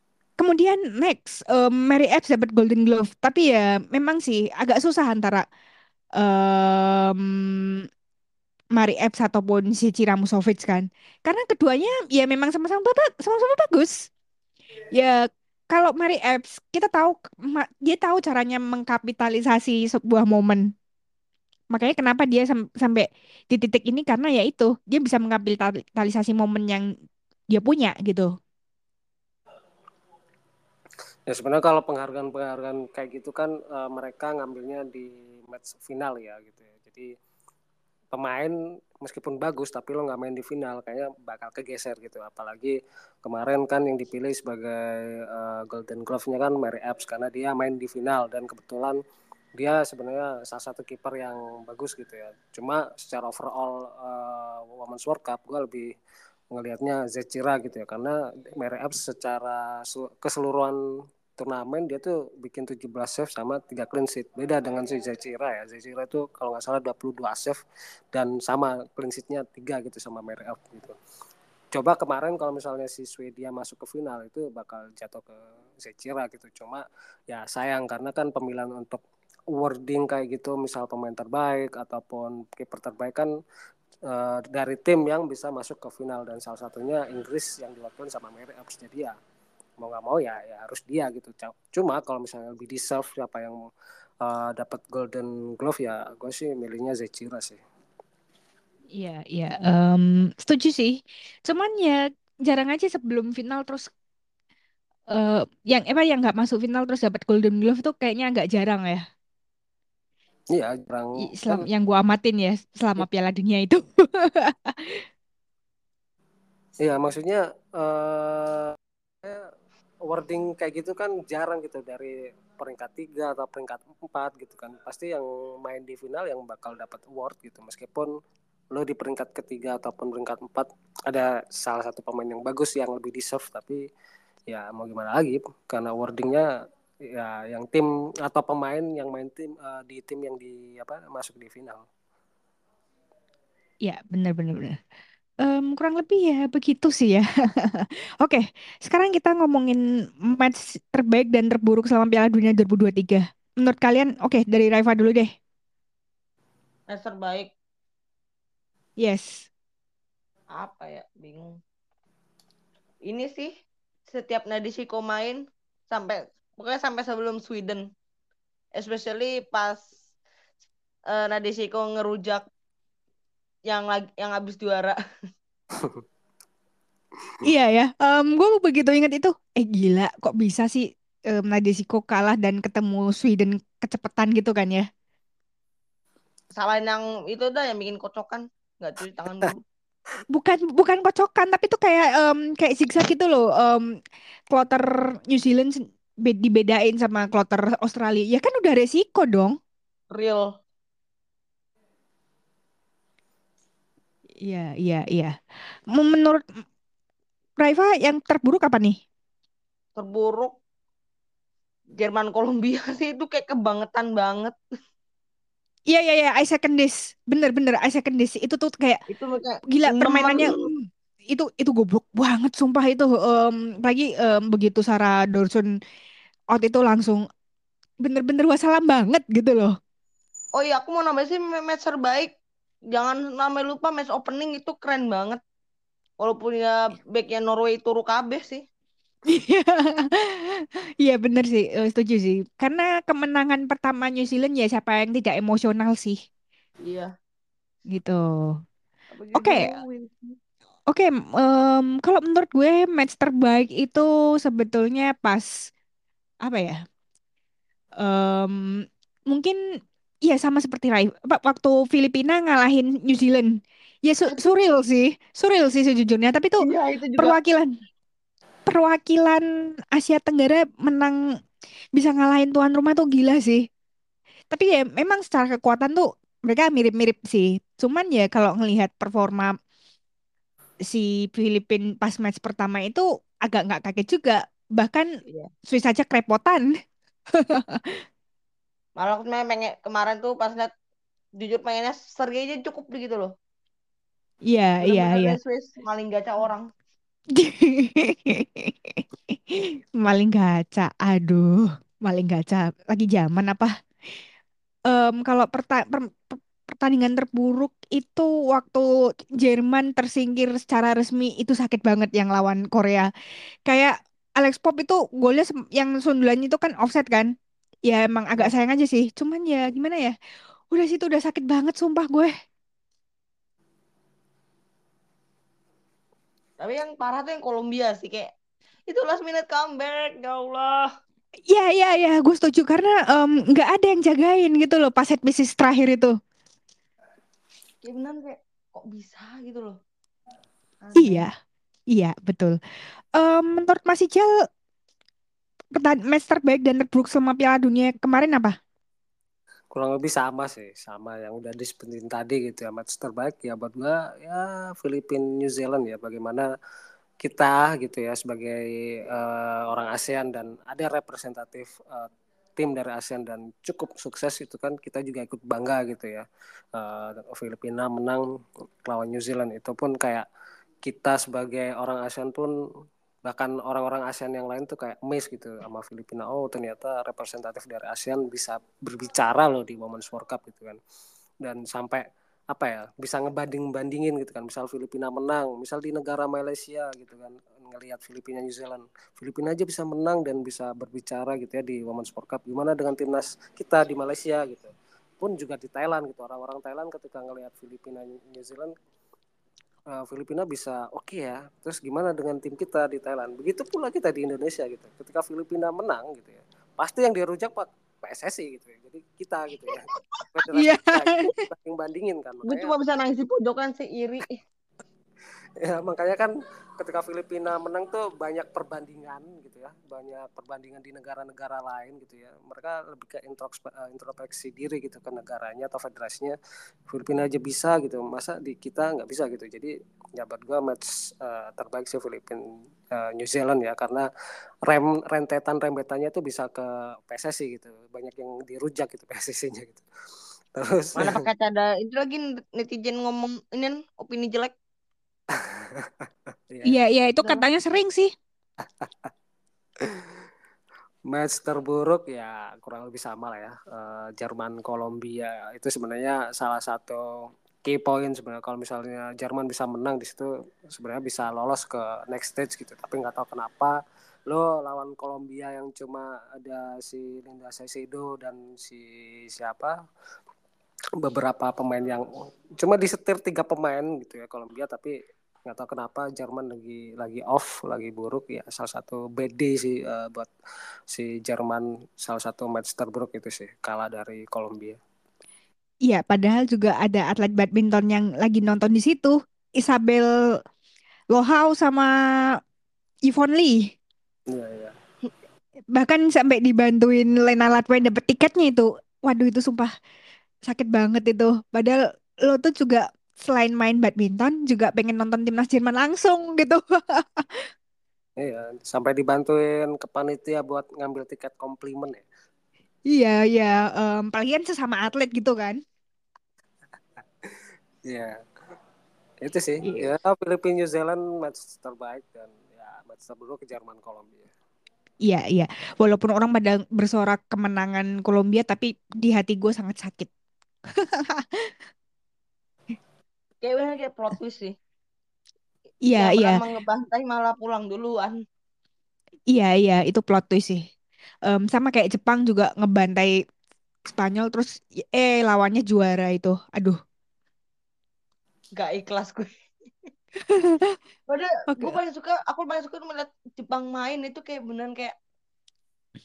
Kemudian next em, Mary Epps dapat Golden Glove tapi ya memang sih agak susah antara em Mari Epps ataupun si Cira Musovic kan. Karena keduanya ya memang sama-sama sama-sama bagus. Ya kalau Mari Epps kita tahu dia tahu caranya mengkapitalisasi sebuah momen. Makanya kenapa dia sam- sampai di titik ini karena ya itu dia bisa mengkapitalisasi momen yang dia punya gitu. Ya sebenarnya kalau penghargaan-penghargaan kayak gitu kan uh, mereka ngambilnya di match final ya gitu ya. Jadi pemain meskipun bagus tapi lo nggak main di final kayaknya bakal kegeser gitu. Apalagi kemarin kan yang dipilih sebagai uh, Golden Glove-nya kan Mary Epps karena dia main di final dan kebetulan dia sebenarnya salah satu kiper yang bagus gitu ya. Cuma secara overall uh, Women's World Cup gue lebih ngelihatnya Zecira gitu ya karena Mary Epps secara keseluruhan turnamen dia tuh bikin 17 save sama 3 clean sheet. Beda dengan si Zecira ya. Zecira itu kalau nggak salah 22 save dan sama clean sheetnya 3 gitu sama Mary Epps gitu. Coba kemarin kalau misalnya si Swedia masuk ke final itu bakal jatuh ke Zecira gitu. Cuma ya sayang karena kan pemilihan untuk wording kayak gitu misal pemain terbaik ataupun kiper terbaik kan uh, dari tim yang bisa masuk ke final. Dan salah satunya Inggris yang diwakilkan sama Mary Epps jadi ya mau nggak mau ya ya harus dia gitu cuma kalau misalnya lebih deserve siapa yang uh, dapat Golden Glove ya gue sih milihnya Zecira sih Iya, iya, em, setuju sih. Cuman ya jarang aja sebelum final terus eh yang apa yang nggak masuk final terus dapat Golden Glove tuh kayaknya agak jarang ya. iya jarang I- Selam, yang gua amatin ya selama Piala Dunia itu. iya maksudnya uh, wording kayak gitu kan jarang gitu dari peringkat tiga atau peringkat empat gitu kan pasti yang main di final yang bakal dapat award gitu meskipun lo di peringkat ketiga ataupun peringkat empat ada salah satu pemain yang bagus yang lebih deserve tapi ya mau gimana lagi karena wordingnya ya yang tim atau pemain yang main tim uh, di tim yang di apa masuk di final Ya, benar-benar. benar. Em, kurang lebih ya begitu sih ya. Oke, sekarang kita ngomongin match terbaik dan terburuk selama Piala Dunia 2023. Menurut kalian, oke dari Raifa dulu deh. Match terbaik. Yes. Apa ya? Bingung. Ini sih setiap Nadeshiko main sampai pokoknya sampai sebelum Sweden. Especially pas uh, Nadeshiko ngerujak yang lagi yang habis juara. Iya ya, um, gue begitu ingat itu. Eh gila, kok bisa sih um, Nadeshiko kalah dan ketemu Sweden kecepatan gitu kan ya? Salahin yang itu dah yang bikin kocokan, nggak cuci tangan dulu. Bukan bukan kocokan, tapi tuh kayak um, kayak zigzag gitu loh. Um, kloter New Zealand dibedain sama kloter Australia. Ya kan udah resiko dong. Real. Iya, iya, iya. M- Menurut Raifa yang terburuk apa nih? Terburuk Jerman Kolombia sih itu kayak kebangetan banget. Iya iya iya, I second this. Bener-bener I second this. Itu tuh kayak Itu kayak gila nemen. permainannya mm, itu itu goblok banget sumpah itu em, apalagi em, begitu Sarah Dawson out itu langsung bener-bener wassalam banget gitu loh. Oh iya, aku mau nambahin sih ma- match terbaik. Jangan sampai lupa match opening itu keren banget. Walaupun ya backnya Norway turu kabeh sih. Iya Iya bener sih, eh, setuju sih. Karena kemenangan pertama New Zealand ya siapa yang tidak emosional sih Iya. gitu. Apa Oke, gituin. oke. em, kalau menurut gue match terbaik itu sebetulnya pas apa ya? Em, mungkin ya sama seperti Raif. Apa, Waktu Filipina ngalahin New Zealand. Ya su- surreal sih, surreal sih sejujurnya. Tapi itu Iya, itu juga. perwakilan perwakilan Asia Tenggara menang bisa ngalahin tuan rumah tuh gila sih. Tapi ya memang secara kekuatan tuh mereka mirip-mirip sih. Cuman ya kalau ngelihat performa si Filipin pas match pertama itu agak nggak kaget juga. Bahkan Iya. Swiss aja kerepotan. Malah aku pengen kemarin tuh pas liat jujur pengennya seri aja cukup gitu loh. Iya, iya, iya. maling gacha orang. Maling gaca. Aduh, maling gaca. Lagi zaman apa? Em, kalau perta- per- per- pertandingan terburuk itu waktu Jerman tersingkir secara resmi itu sakit banget yang lawan Korea. Kayak Alex Pop itu golnya yang sundulannya itu kan offset kan? Ya emang agak Ya. sayang aja sih. Cuman ya gimana ya? Udah situ udah sakit banget sumpah gue. Tapi yang parah tuh yang Kolombia sih kayak itu last minute comeback, ya Allah. Ya ya ya, gue setuju karena nggak ada yang jagain gitu loh pas set pieces terakhir itu. Kayak bener kayak kok bisa gitu loh. Iya, Aneh. iya betul. Em, menurut Mas pertan- match terbaik dan terburuk selama Piala Dunia kemarin apa? kurang lebih sama sih sama yang udah disebutin tadi gitu ya. Match terbaik ya buat gua ya Filipina New Zealand ya. Bagaimana kita gitu ya sebagai eh, orang ASEAN dan ada representatif eh, tim dari ASEAN dan cukup sukses itu kan kita juga ikut bangga gitu ya. Eh, Filipina menang lawan New Zealand. Itu pun kayak kita sebagai orang ASEAN pun bahkan orang-orang ASEAN yang lain tuh kayak amazed gitu sama Filipina. Oh ternyata representatif dari ASEAN bisa berbicara loh di Women's World Cup gitu kan. Dan sampai apa ya bisa ngebanding bandingin gitu kan. Misal Filipina menang misal di negara Malaysia gitu kan. Ngelihat Filipina New Zealand. Filipina aja bisa menang dan bisa berbicara gitu ya di Women's World Cup. Gimana dengan timnas kita di Malaysia gitu. Pun juga di Thailand gitu. Orang-orang Thailand ketika ngelihat Filipina New Zealand uh, Filipina bisa oke okay ya. Terus gimana dengan tim kita di Thailand? Begitu pula kita di Indonesia gitu. Ketika Filipina menang gitu ya pasti yang dirujak pak PSSI gitu ya. Jadi kita gitu ya. Iya. gitu, banding bandingin kan. Gue cuma bisa nangis di pojokan sih iri. ya makanya kan ketika Filipina menang tuh banyak perbandingan gitu ya. Banyak perbandingan di negara-negara lain gitu ya. Mereka lebih ke eh, introspeksi diri gitu ke negaranya atau federasinya. Filipina aja bisa gitu. Masa di kita nggak bisa gitu. Jadi ya buat gue match eh, terbaik sih Filipina eh, New Zealand ya. Karena rem rentetan rembetannya tuh bisa ke PSSI gitu. Banyak yang dirujak gitu PSSI-nya gitu. Terus Mana pakai ada itu lagi netizen ngomong ini opini jelek. Ya, Iya, iya itu katanya sering sih. match terburuk ya kurang lebih sama lah ya. Eh, Jerman Kolombia itu sebenarnya salah satu key point sebenarnya. Kalau misalnya Jerman bisa menang di situ sebenarnya bisa lolos ke next stage gitu. Tapi nggak tahu kenapa. Lo lawan Kolombia yang cuma ada si Linda Caicedo dan si siapa? Beberapa pemain yang cuma disetir tiga pemain gitu ya Kolombia. Tapi nggak tahu kenapa Jerman lagi lagi off lagi buruk ya salah satu bad day sih eh, buat si Jerman salah satu match terburuk itu sih kalah dari Kolombia Iya, padahal juga ada atlet badminton yang lagi nonton di situ. Isabel Lohau sama Yvonne Lee. Iya iya Bahkan sampai dibantuin Lena Latway dapet tiketnya itu. Waduh itu sumpah sakit banget itu. Padahal lo tuh juga selain main badminton juga pengen nonton timnas Jerman langsung gitu. Iya, sampai dibantuin ke panitia buat ngambil tiket komplimen ya. Iya, iya. em, apalagi kan sesama atlet gitu kan. Iya, itu sih. Iya. Ya, Filipina New Zealand match terbaik dan ya match terburuk ke Jerman Kolombia. Iya, iya. Walaupun orang pada bersorak kemenangan Kolombia, tapi di hati gue sangat sakit. Kayak bener kayak plot twist sih. Iya, iya. ngebantai malah pulang duluan. Iya, iya. Itu plot twist sih. Em, sama kayak Jepang juga ngebantai Spanyol, terus eh lawannya juara itu. Aduh. Gak ikhlas gue. Padahal Oke. gue paling suka, aku paling suka melihat Jepang main itu kayak beneran kayak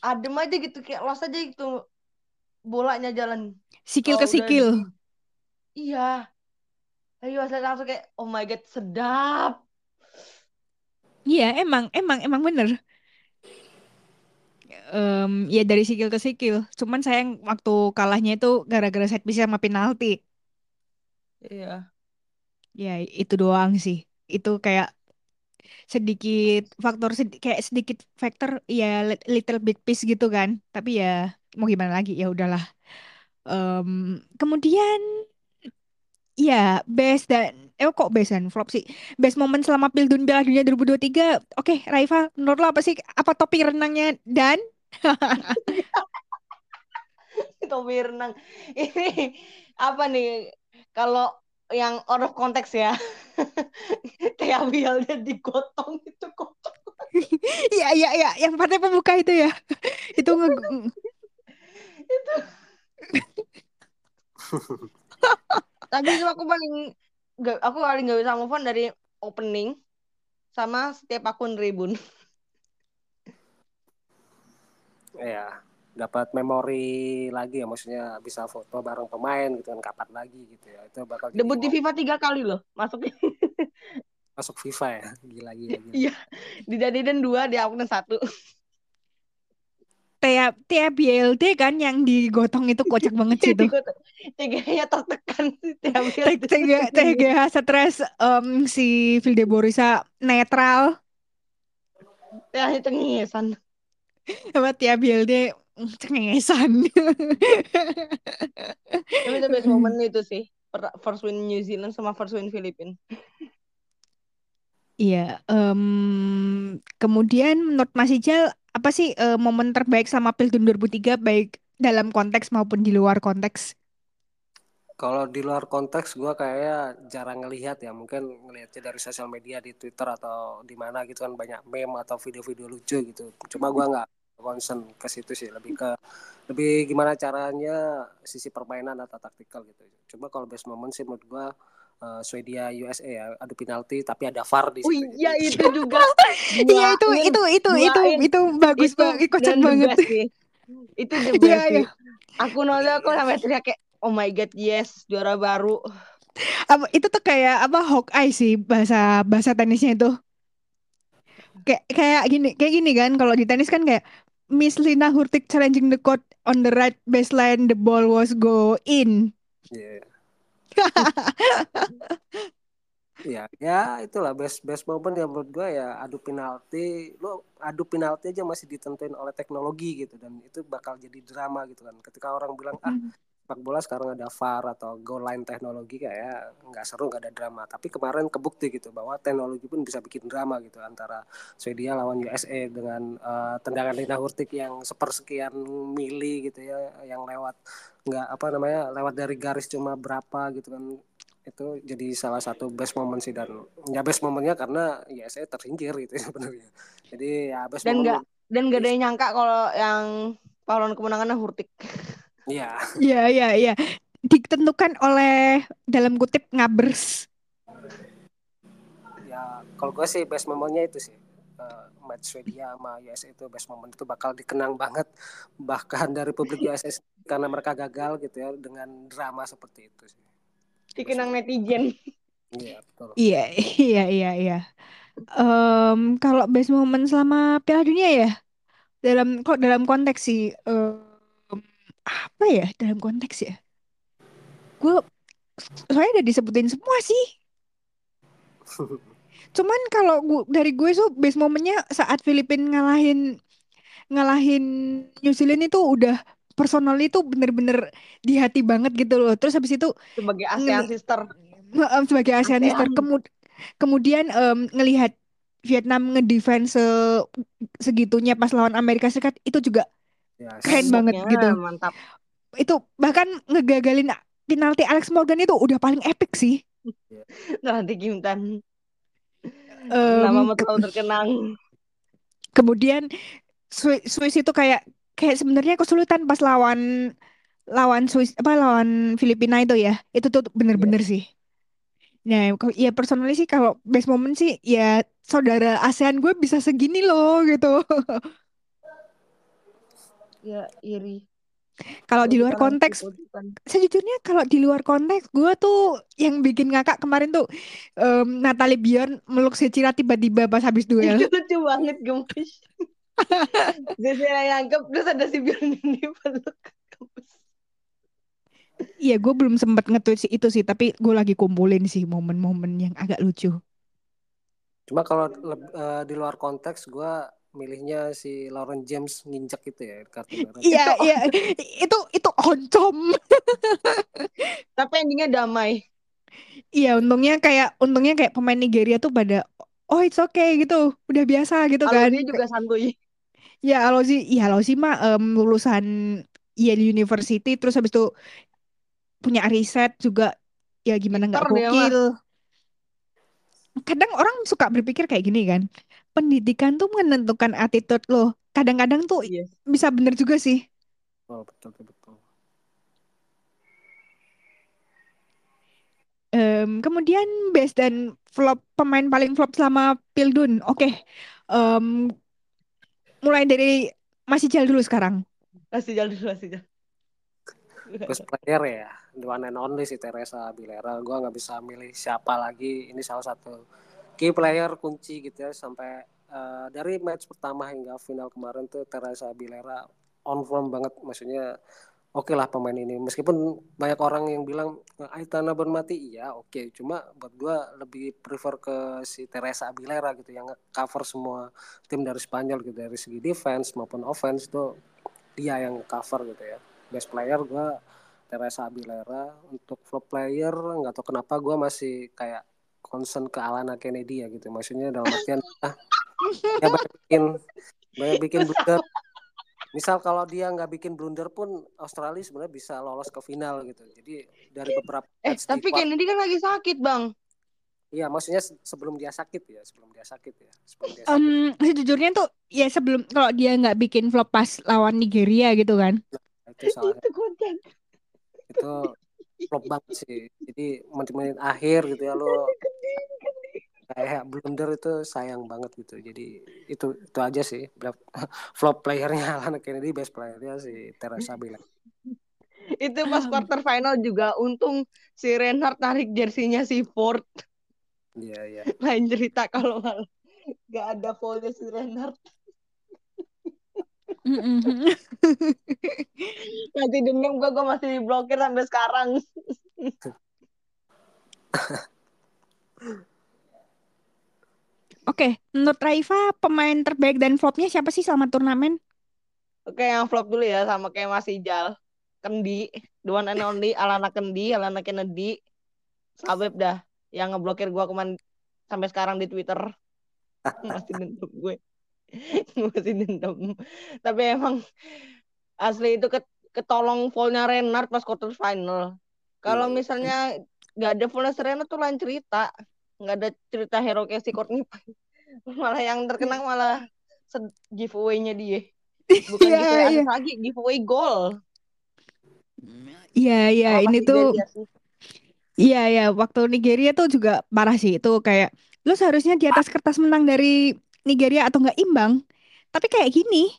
adem aja gitu, kayak los aja gitu bolanya jalan. Sikil Kalau ke sikil. iya. Ayo saya langsung kayak oh my god sedap. Iya, emang, emang, emang bener. Em, ya dari sikil ke sikil. Cuman sayang waktu kalahnya itu gara-gara set piece sama penalti. Iya. Ya itu doang sih. Itu kayak sedikit faktor sedi- kayak sedikit faktor ya li- little bit piece gitu kan. Tapi ya mau gimana lagi ya udahlah. Em, kemudian ya best dan eh kok best dan flop sih. Best momen selama Piala Piala Dunia 2023. Oke, Raifa, menurut lo apa sih apa topi renangnya dan Topi renang. Ini apa nih? Kalau yang out of context ya. Kayak dia digotong itu kok. Iya iya iya yang partai pembuka itu ya. Itu nge itu. Tapi itu aku paling gak, aku paling gak bisa move on dari opening sama setiap akun Tribun. Ya, dapat memori lagi ya, maksudnya bisa foto bareng pemain gitu kan kapan lagi gitu ya. Itu bakal Debut di FIFA tiga kali loh masuknya. masuk FIFA ya. Gila gila. Iya, di Dadiden dua, di akun satu. Tiap tiap BLT kan yang digotong itu kocak banget sih itu. Tiganya tertekan setiap T- TG TGH stres em, si Vilde Borisa netral Ya, itu ngisan. sama tiap BLT mm, cengengesan. Tapi the best moment itu sih. First win New Zealand sama first win Filipina. Iya, em, kemudian menurut Mas Ijal apa sih eh, momen terbaik sama Pilgrim 2003 baik dalam konteks maupun di luar konteks? Kalau di luar konteks gue kayaknya jarang ngelihat ya, mungkin ngelihatnya dari sosial media di Twitter atau di mana gitu kan banyak meme atau video-video lucu gitu. Cuma gue nggak concern ke situ sih, lebih ke lebih gimana caranya sisi permainan atau taktikal gitu. Coba kalau best moment sih menurut gue eh, Swedia USA ya adu penalti tapi ada VAR di Oh situ. iya Jadi itu juga. Iya itu itu itu itu itu bagus itu banget, kocak banget. sih. Itu the Iya iya. sih. Aku nonton aku sampai teriak kayak oh my god yes juara baru. Apa itu tuh kayak apa Hawkeye sih bahasa bahasa tenisnya itu. Kayak kayak gini kayak gini kan kalau di tenis kan kayak Miss Lina Hurtig challenging the court on the right baseline the ball was go in. Iya. Ya, ya itulah best best moment ya menurut gue ya adu penalti. Lo adu penalti aja masih ditentuin oleh teknologi gitu dan itu bakal jadi drama gitu kan. Ketika orang bilang ah sepak bola sekarang ada VAR atau goal line teknologi kayak nggak seru nggak ada drama. Tapi kemarin kebukti gitu bahwa teknologi pun bisa bikin drama gitu antara Swedia lawan USA dengan eh, tendangan Lina Hurtig yang sepersekian mili gitu ya yang lewat nggak apa namanya lewat dari garis cuma berapa gitu kan itu jadi salah satu best moment sih dan ya best momennya karena ya saya tersingkir gitu sebenarnya jadi ya best Dan nggak dan gak ada yang nyangka kalau yang pahlawan kemenangannya Hurtik. ya Iya iya iya. Ditentukan oleh dalam kutip ngabers. ya kalau gue sih best momennya itu sih Eh, match Swedia sama USA itu best moment itu bakal dikenang banget bahkan dari publik USA karena mereka gagal gitu ya dengan drama seperti itu sih Dikenang netizen. iya betul Iya iya iya iya. Em, kalau best moment selama Piala Dunia ya dalam kok dalam konteks sih em, apa ya dalam konteks ya gue soalnya udah disebutin semua sih Cuman kalau gua, dari gue tuh best momennya saat Filipina ngalahin ngalahin New Zealand itu udah personal itu bener-bener di hati banget gitu loh. Terus habis itu sebagai ASEAN sister. sebagai ASEAN. kemud- kemudian em, ngelihat Vietnam ngedefense se- segitunya pas lawan Amerika Serikat itu juga Yes. keren banget Temboknya gitu. mantap. Itu bahkan ngegagalin penalti Alex Morgan itu udah paling epic sih. Nanti Kim Tan. Em, Namamu ke- terlalu terkenang. kemudian Swi- Swiss itu kayak kayak sebenarnya kesulitan pas lawan lawan Swiss apa lawan Filipina itu ya. Itu tuh bener-bener sih. Nah, ya personally sih kalau best moment sih ya saudara ASEAN gue bisa segini loh gitu. Ya iri. Kalau di luar konteks, sejujurnya kalau di luar konteks gue tuh yang bikin ngakak kemarin tuh em, Natalie Bjorn meluk Secira tiba-tiba pas habis Itu duel. lucu banget gemes. Yang anggap terus ada si Bjorn ini peluk. Iya, gue belum sempet nge-tweet sih itu sih, tapi gue lagi kumpulin sih momen-momen yang agak lucu. Cuma kalau eh, di luar konteks gue milihnya si Lauren James nginjek itu ya kartu merah. Iya, Itu- iya, itu itu oncom. Tapi endingnya damai. Iya, untungnya kayak untungnya kayak pemain Nigeria tuh pada oh it's okay gitu, udah biasa gitu kan. Alonso juga santuy. Ya Alozi, ya Alozi mah em, lulusan Yale University terus habis itu punya riset juga ya gimana nggak gokil. Kadang orang suka berpikir kayak gini kan. Pendidikan tuh menentukan attitude loh. Kadang-kadang tuh Yes. bisa bener juga sih. Oh betul betul. betul. Em, kemudian best dan flop pemain paling flop selama Pildun. Oke. Em, mulai dari masih Jal dulu sekarang. Masih jalan dulu, masih jalan. Best player ya, the one and only si Teresa Aguilera. Gue nggak bisa milih siapa lagi. Ini salah satu key player kunci gitu ya sampai eh, dari match pertama hingga final kemarin tuh Teresa Aguilera on form banget. Maksudnya oke lah pemain ini. Meskipun banyak orang yang bilang Aitana Bonmati iya oke. Cuma buat gue lebih prefer ke si Teresa Aguilera gitu yang cover semua tim dari Spanyol gitu dari segi defense maupun offense tuh dia yang cover gitu ya best player gue Teresa Aguilera untuk flop player nggak tahu kenapa gue masih kayak concern ke Alana Kennedy ya gitu maksudnya dalam artian ah dia banyak bikin banyak bikin blunder misal kalau dia nggak bikin blunder pun Australia sebenarnya bisa lolos ke final gitu jadi dari beberapa Eh, tapi kuart- Kennedy kan lagi sakit, Bang. iya maksudnya se- sebelum dia sakit ya sebelum dia sakit ya sebelum dia sakit Em, sejujurnya tuh ya sebelum kalau dia nggak bikin flop pas lawan Nigeria gitu kan. itu salah Itu konten. itu flop banget sih. Jadi menit-menit akhir gitu ya lo kayak blunder itu sayang banget gitu. Jadi itu itu aja sih. Flop playernya Alana Kennedy best playernya si Teresa Bila Itu pas quarter final juga untung si Reinhardt tarik jersinya si Ford. iya iya. Lain cerita kalau malah gak ada foulnya si Reinhardt. Mm-mm. Masih dendam gue, gue masih diblokir sampai sekarang. Oke, menurut Raifa pemain terbaik dan flopnya siapa sih selama turnamen? Oke, yang flop dulu ya sama kayak Mas Ijal. Kendi, the one and only Alana Kendi, Alana Kennedy. Sabep dah yang ngeblokir gua kemarin sampai sekarang di Twitter. Masih dendam gue. Masih dendam. Tapi emang asli itu ket- ketolong fallnya Renard pas quarter final. Kalau Iya. misalnya nggak ada fallnya si Renard tuh lain cerita. Nggak ada cerita hero kayak si Courtney. Malah yang terkenang malah giveaway-nya dia. Bukan Iya, giveaway iya. asis lagi, giveaway goal. Iya, iya, Sama ini tuh. Iya ya, waktu Nigeria tuh juga parah sih. Itu kayak lu seharusnya di atas kertas menang dari Nigeria atau nggak imbang. Tapi kayak gini.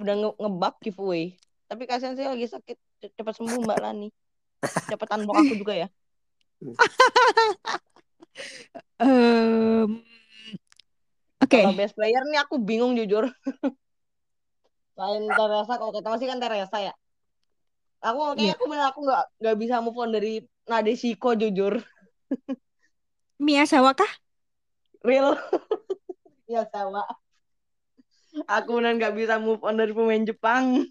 udah nge ngebab giveaway. Tapi kasihan sih lagi sakit. Cepat sembuh Mbak Lani. Cepetan unbock aku juga ya. Em, Oke, Kalau best player nih aku bingung jujur. Selain Teresa, kalau kata masih kan Teresa ya. Aku Iya. kayaknya aku bener aku nggak nggak bisa move on dari Nadeshiko jujur. Miyazawa kah? Real. Ya sama. Aku benar nggak bisa move on dari pemain Jepang.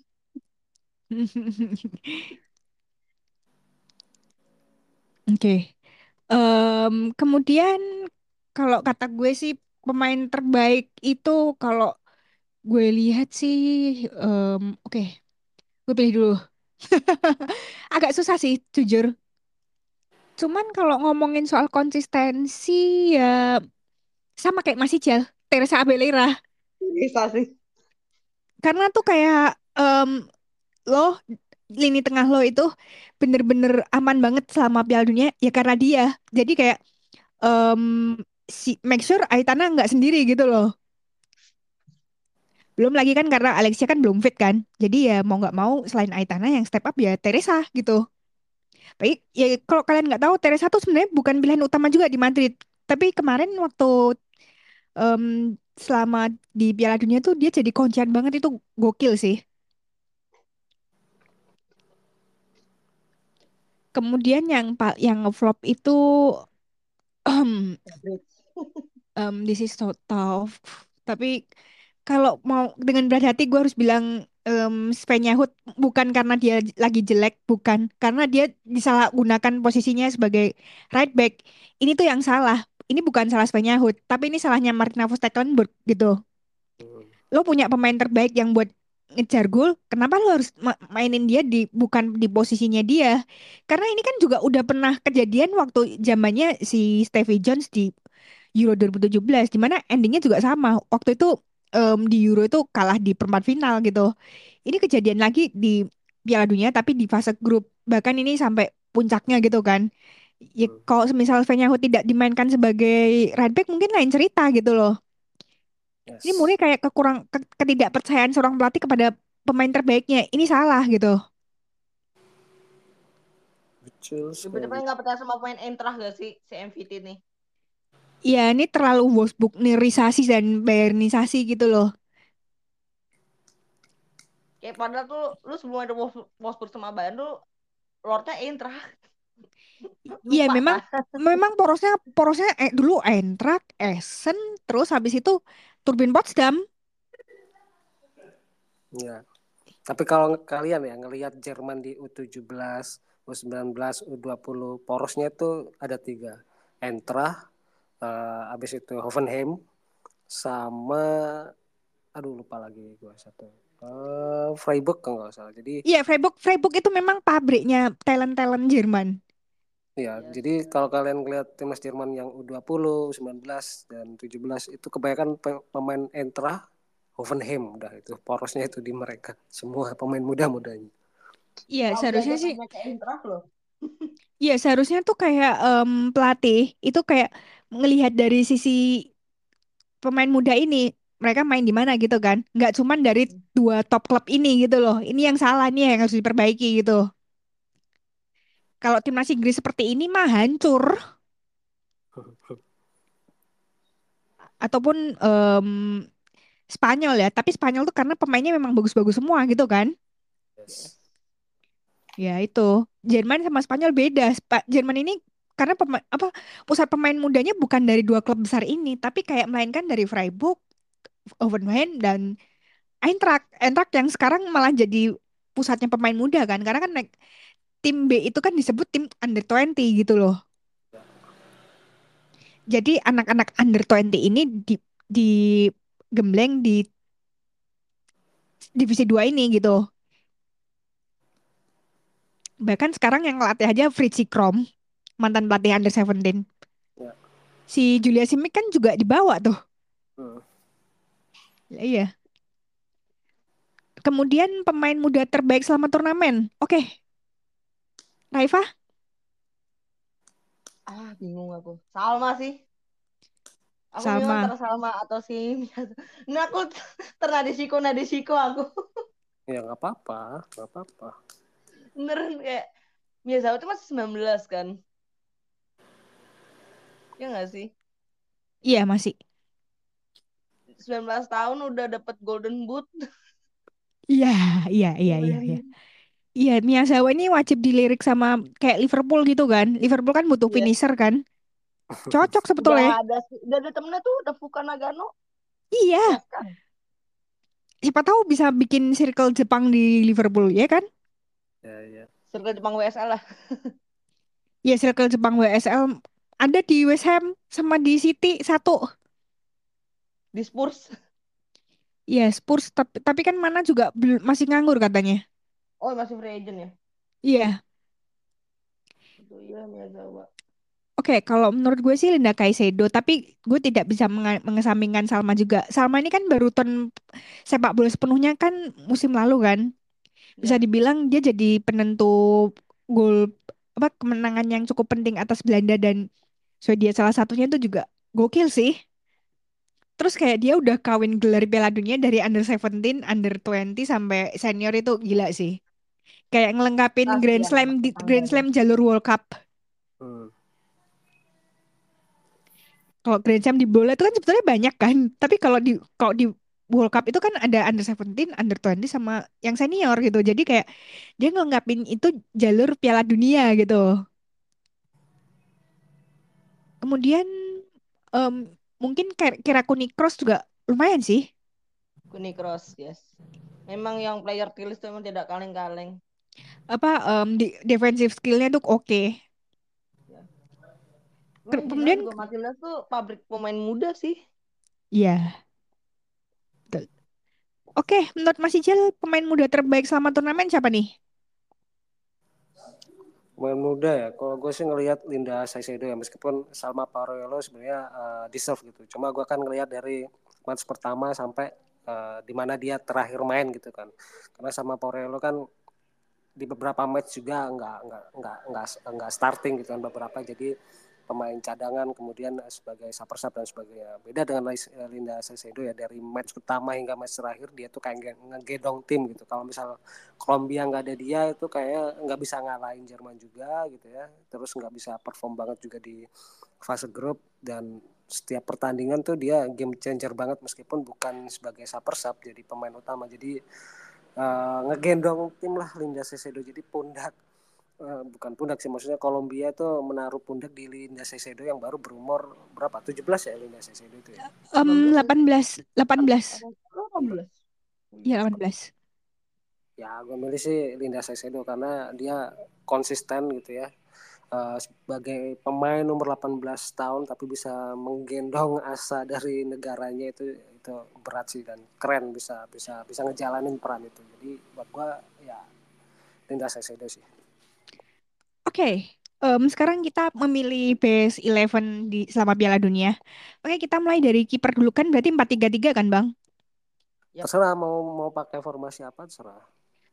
Oke. Em, kemudian kalau kata gue sih pemain terbaik itu kalau gue lihat sih em, oke, gue pilih dulu. Agak susah sih jujur. Cuman kalau ngomongin soal konsistensi ya sama kayak Mas Ijal, Teresa Abelera. Bisa sih. Karena tuh kayak em, lo lini tengah lo itu bener-bener aman banget selama Piala Dunia ya karena dia. Jadi kayak em, si make sure Aitana nggak sendiri gitu loh. Belum lagi kan karena Alexia kan belum fit kan. Jadi ya mau nggak mau selain Aitana yang step up ya Teresa gitu. Tapi ya kalau kalian nggak tahu Teresa tuh sebenarnya bukan pilihan utama juga di Madrid. Tapi kemarin waktu em, selama di Piala Dunia tuh dia jadi kuncian banget itu gokil sih. Kemudian yang pa- yang ngeflop itu em, this is so tough. Tapi kalau mau dengan berat hati gue harus bilang um, Sven Yahut bukan karena dia lagi jelek, bukan karena dia disalahgunakan posisinya sebagai right back. Ini tuh yang salah. Ini bukan salah Sven Yahut, tapi ini salahnya Martina Stekelenburg gitu. Lo punya pemain terbaik yang buat ngejar gol, kenapa lo harus ma- mainin dia di bukan di posisinya dia? Karena ini kan juga udah pernah kejadian waktu zamannya si Stevie Jones di Euro 2017 di mana endingnya juga sama. Waktu itu em, di Euro itu kalah di perempat final gitu. Ini kejadian lagi di Piala Dunia tapi di fase grup. Bahkan ini sampai puncaknya gitu kan. Ya Hmm. kalau misal Venyahu tidak dimainkan sebagai right back mungkin lain cerita gitu loh. Ini Yes. murni kayak kekurang ke- ketidakpercayaan seorang pelatih kepada pemain terbaiknya. Ini salah gitu. Betul sekali. nggak percaya sama pemain Eintracht gak sih si MVT nih? Ya ini terlalu Wolfsburg-nerisasi dan Bayernisasi gitu loh. Kayak padahal tuh lu sebelum ada Wolfs- Wolfsburg sama Bayern tuh Lordnya Eintracht. Iya memang kan? memang porosnya porosnya eh, dulu Eintracht, Essen, terus habis itu Turbin Potsdam. Ya. Tapi kalau kalian ya ngelihat Jerman di U17, U19, U20, porosnya itu ada tiga. Eintracht, eh, habis itu Hoffenheim, sama aduh lupa lagi gua satu. Eh, Freiburg kalau nggak salah. Jadi Iya Freiburg Freiburg itu memang pabriknya talent-talent Jerman. Ya, Yes. jadi kalau kalian lihat timnas Jerman yang U20, U19 dan 17 itu kebanyakan pe- pemain Eintracht, Hoffenheim udah itu porosnya itu di mereka semua pemain muda-mudanya. Iya seharusnya sih. Iya, seharusnya tuh kayak em, pelatih itu kayak ngelihat dari sisi pemain muda ini, mereka main di mana gitu kan. Nggak cuman dari dua top klub ini gitu loh. Ini yang salah nih yang harus diperbaiki gitu. Kalau timnas Inggris seperti ini mah hancur. Ataupun em, Spanyol ya. Tapi Spanyol tuh karena pemainnya memang bagus-bagus semua gitu kan. Yes. Ya itu. Jerman sama Spanyol beda. Spa- Jerman ini karena pema- apa pusat pemain mudanya bukan dari dua klub besar ini, tapi kayak melainkan dari Freiburg, Hoffenheim dan Eintracht. Eintracht yang sekarang malah jadi pusatnya pemain muda kan. Karena kan tim B itu kan disebut tim under 20 gitu loh. Jadi anak-anak under 20 ini di di gembleng di divisi 2 ini gitu. Bahkan sekarang yang ngelatih aja Fritzi Krom, mantan pelatih under 17. Ya. Si Julia Simic kan juga dibawa tuh. Hmm. Ya, Iya. Kemudian pemain muda terbaik selama turnamen. Oke. Raifa, Ah, bingung aku. Salma sih. Aku bingung Salma. antara Salma atau si Nah, aku ternadesiko nadesiko aku. Ya nggak apa-apa, nggak apa-apa. Beneran kayak Miyazawa itu masih 19 kan? Ya nggak sih? Iya masih. 19 tahun udah dapat Golden Boot. Iya, iya, iya, iya, iya. Iya, Miyazawa ini wajib dilirik sama kayak Liverpool gitu kan. Liverpool kan butuh Iya. finisher kan. Cocok Udah sebetulnya. ada udah ada temennya tuh udah Fuka Nagano Iya, ya kan siapa tahu bisa bikin circle Jepang di Liverpool, ya kan? Ya, ya. circle Jepang WSL lah Ya circle Jepang WSL ada di West Ham sama di City satu. di Spurs Ya Spurs tapi, tapi kan mana juga bel- masih nganggur katanya. Oh masih free agent ya Iya. itu iya Miyazawa Oke, kalau menurut gue sih Linda Caicedo, tapi gue tidak bisa mengesampingkan Salma juga. Salma ini kan baru turn sepak bola sepenuhnya kan musim lalu kan. Bisa ya dibilang dia jadi penentu gol apa kemenangan yang cukup penting atas Belanda dan Swedia salah satunya itu juga gokil sih. Terus kayak dia udah kawin gelar Piala Dunia dari under 17, under 20 sampai senior itu gila sih. Kayak ngelengkapin Grand kasihan Slam di Grand Slam jalur World Cup. Hmm. Kalau Grand Slam di bola itu kan sebetulnya banyak kan. Tapi kalau di kalau di World Cup itu kan ada under 17, under 20 sama yang senior gitu. Jadi kayak dia ngelengkapin itu jalur Piala Dunia gitu. Kemudian em, mungkin kira Cross juga lumayan sih. Kuni Cross yes memang yang player tilis itu memang tidak kaleng-kaleng Apa em, di defensive skillnya tuh oke. Memang yang Kemudian juga Matilda tuh pabrik pemain muda sih ya betul. Oke, menurut Mas Ijal pemain muda terbaik selama turnamen siapa nih? Pemain muda ya, kalau gue sih ngelihat Linda Saicedo ya, meskipun Salma Parayolo sebenarnya uh, deserve gitu. Cuma gue kan ngelihat dari match pertama sampai uh, di mana dia terakhir main gitu kan. Karena sama Parayolo kan di beberapa match juga nggak nggak nggak nggak nggak starting gitu kan beberapa. Jadi pemain cadangan kemudian sebagai super sub dan sebagainya. Beda dengan Linda Saicedo ya dari match pertama hingga match terakhir dia tuh kayak ngegedong tim gitu. Kalau misal Kolombia nggak ada dia itu kayak nggak bisa ngalahin Jerman juga gitu ya. Terus nggak bisa perform banget juga di fase grup. Dan setiap pertandingan tuh dia game changer banget meskipun bukan sebagai super sub jadi pemain utama. Jadi uh, ngegendong tim lah Linda Saicedo jadi pundak. Uh, bukan pundak sih maksudnya Kolombia itu menaruh pundak di Linda Saicedo yang baru berumur berapa? 17 ya Linda Saicedo itu ya? Um, 18 18 18 ya 18 ya gue milih sih Linda Saicedo karena dia konsisten gitu ya uh, sebagai pemain umur 18 tahun tapi bisa menggendong asa dari negaranya itu itu berat sih dan keren bisa bisa bisa ngejalanin peran itu jadi buat gue ya Linda Saicedo sih Oke, okay. um, sekarang kita memilih base 11 di selama Piala Dunia. Oke, kita mulai dari kiper dulu kan berarti 4-3-3 kan, Bang? Yep. Terserah mau mau pakai formasi apa terserah.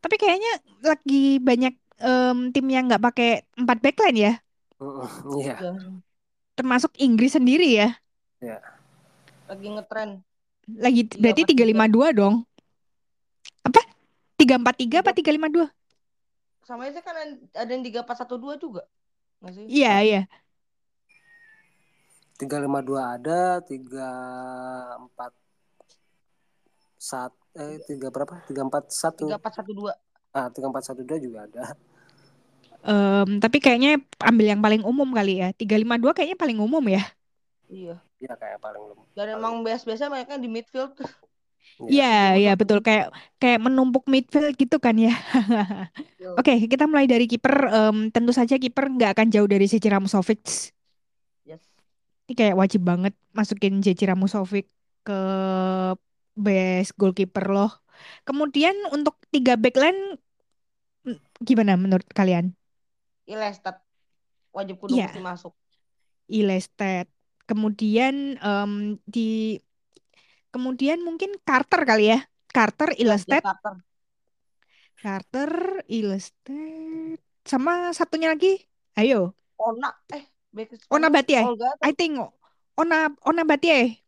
Tapi kayaknya lagi banyak um, tim yang nggak pakai 4 backline ya. Iya. yeah. Termasuk Inggris sendiri ya. Iya. Lagi ngetren. Lagi berarti 352 dong. Apa? 343 apa 352? Sama aja kan ada yang 3412 juga. Nggak sih? Iya, iya. 352 ada, 34 sat eh tiga berapa? 341. 3412. Ah, 3412 juga ada. Um, tapi kayaknya ambil yang paling umum kali ya. 352 kayaknya paling umum ya. Iya. Iya kayak paling umum. Dan emang biasa-biasa mereka di midfield. Iya, iya betul kayak kayak menumpuk midfield gitu kan ya. Oke, okay, kita mulai dari kiper. Um, tentu saja kiper nggak akan jauh dari Zecira Musovic. Yes. Ini kayak wajib banget masukin Zecira Musovic ke best goalkeeper loh. Kemudian untuk tiga backline gimana menurut kalian? Ilestat wajib kudu yeah. mesti masuk. Ilestat. Kemudian um, di kemudian mungkin Carter kali ya. Carter, Ilestat. Carter. Carter, Ilestat. Sama satunya lagi. Ayo. Ona eh Ona Batie. I think Ona Ona Batie.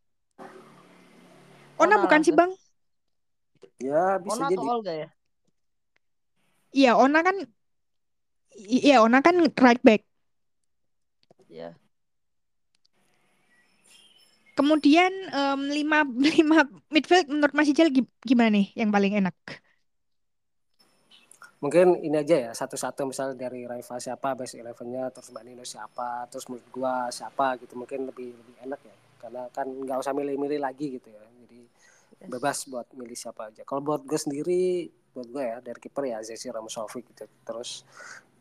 Ona, Ona bukan sih, Bang? Ya, bisa Ona jadi. atau Olga ya? Iya, Ona kan Iya, Ona kan right back. Iya. Kemudian um, lima, lima midfield menurut Mas Ijal gimana nih yang paling enak? mungkin ini aja ya satu-satu misalnya dari Raifa siapa best elevennya terus Mbak Nino siapa terus menurut gua siapa gitu mungkin lebih lebih enak ya karena kan nggak usah milih-milih lagi gitu ya bebas buat milih siapa aja. Kalau buat gue sendiri buat gue ya dari kiper ya Zesi Ramosovic gitu. Terus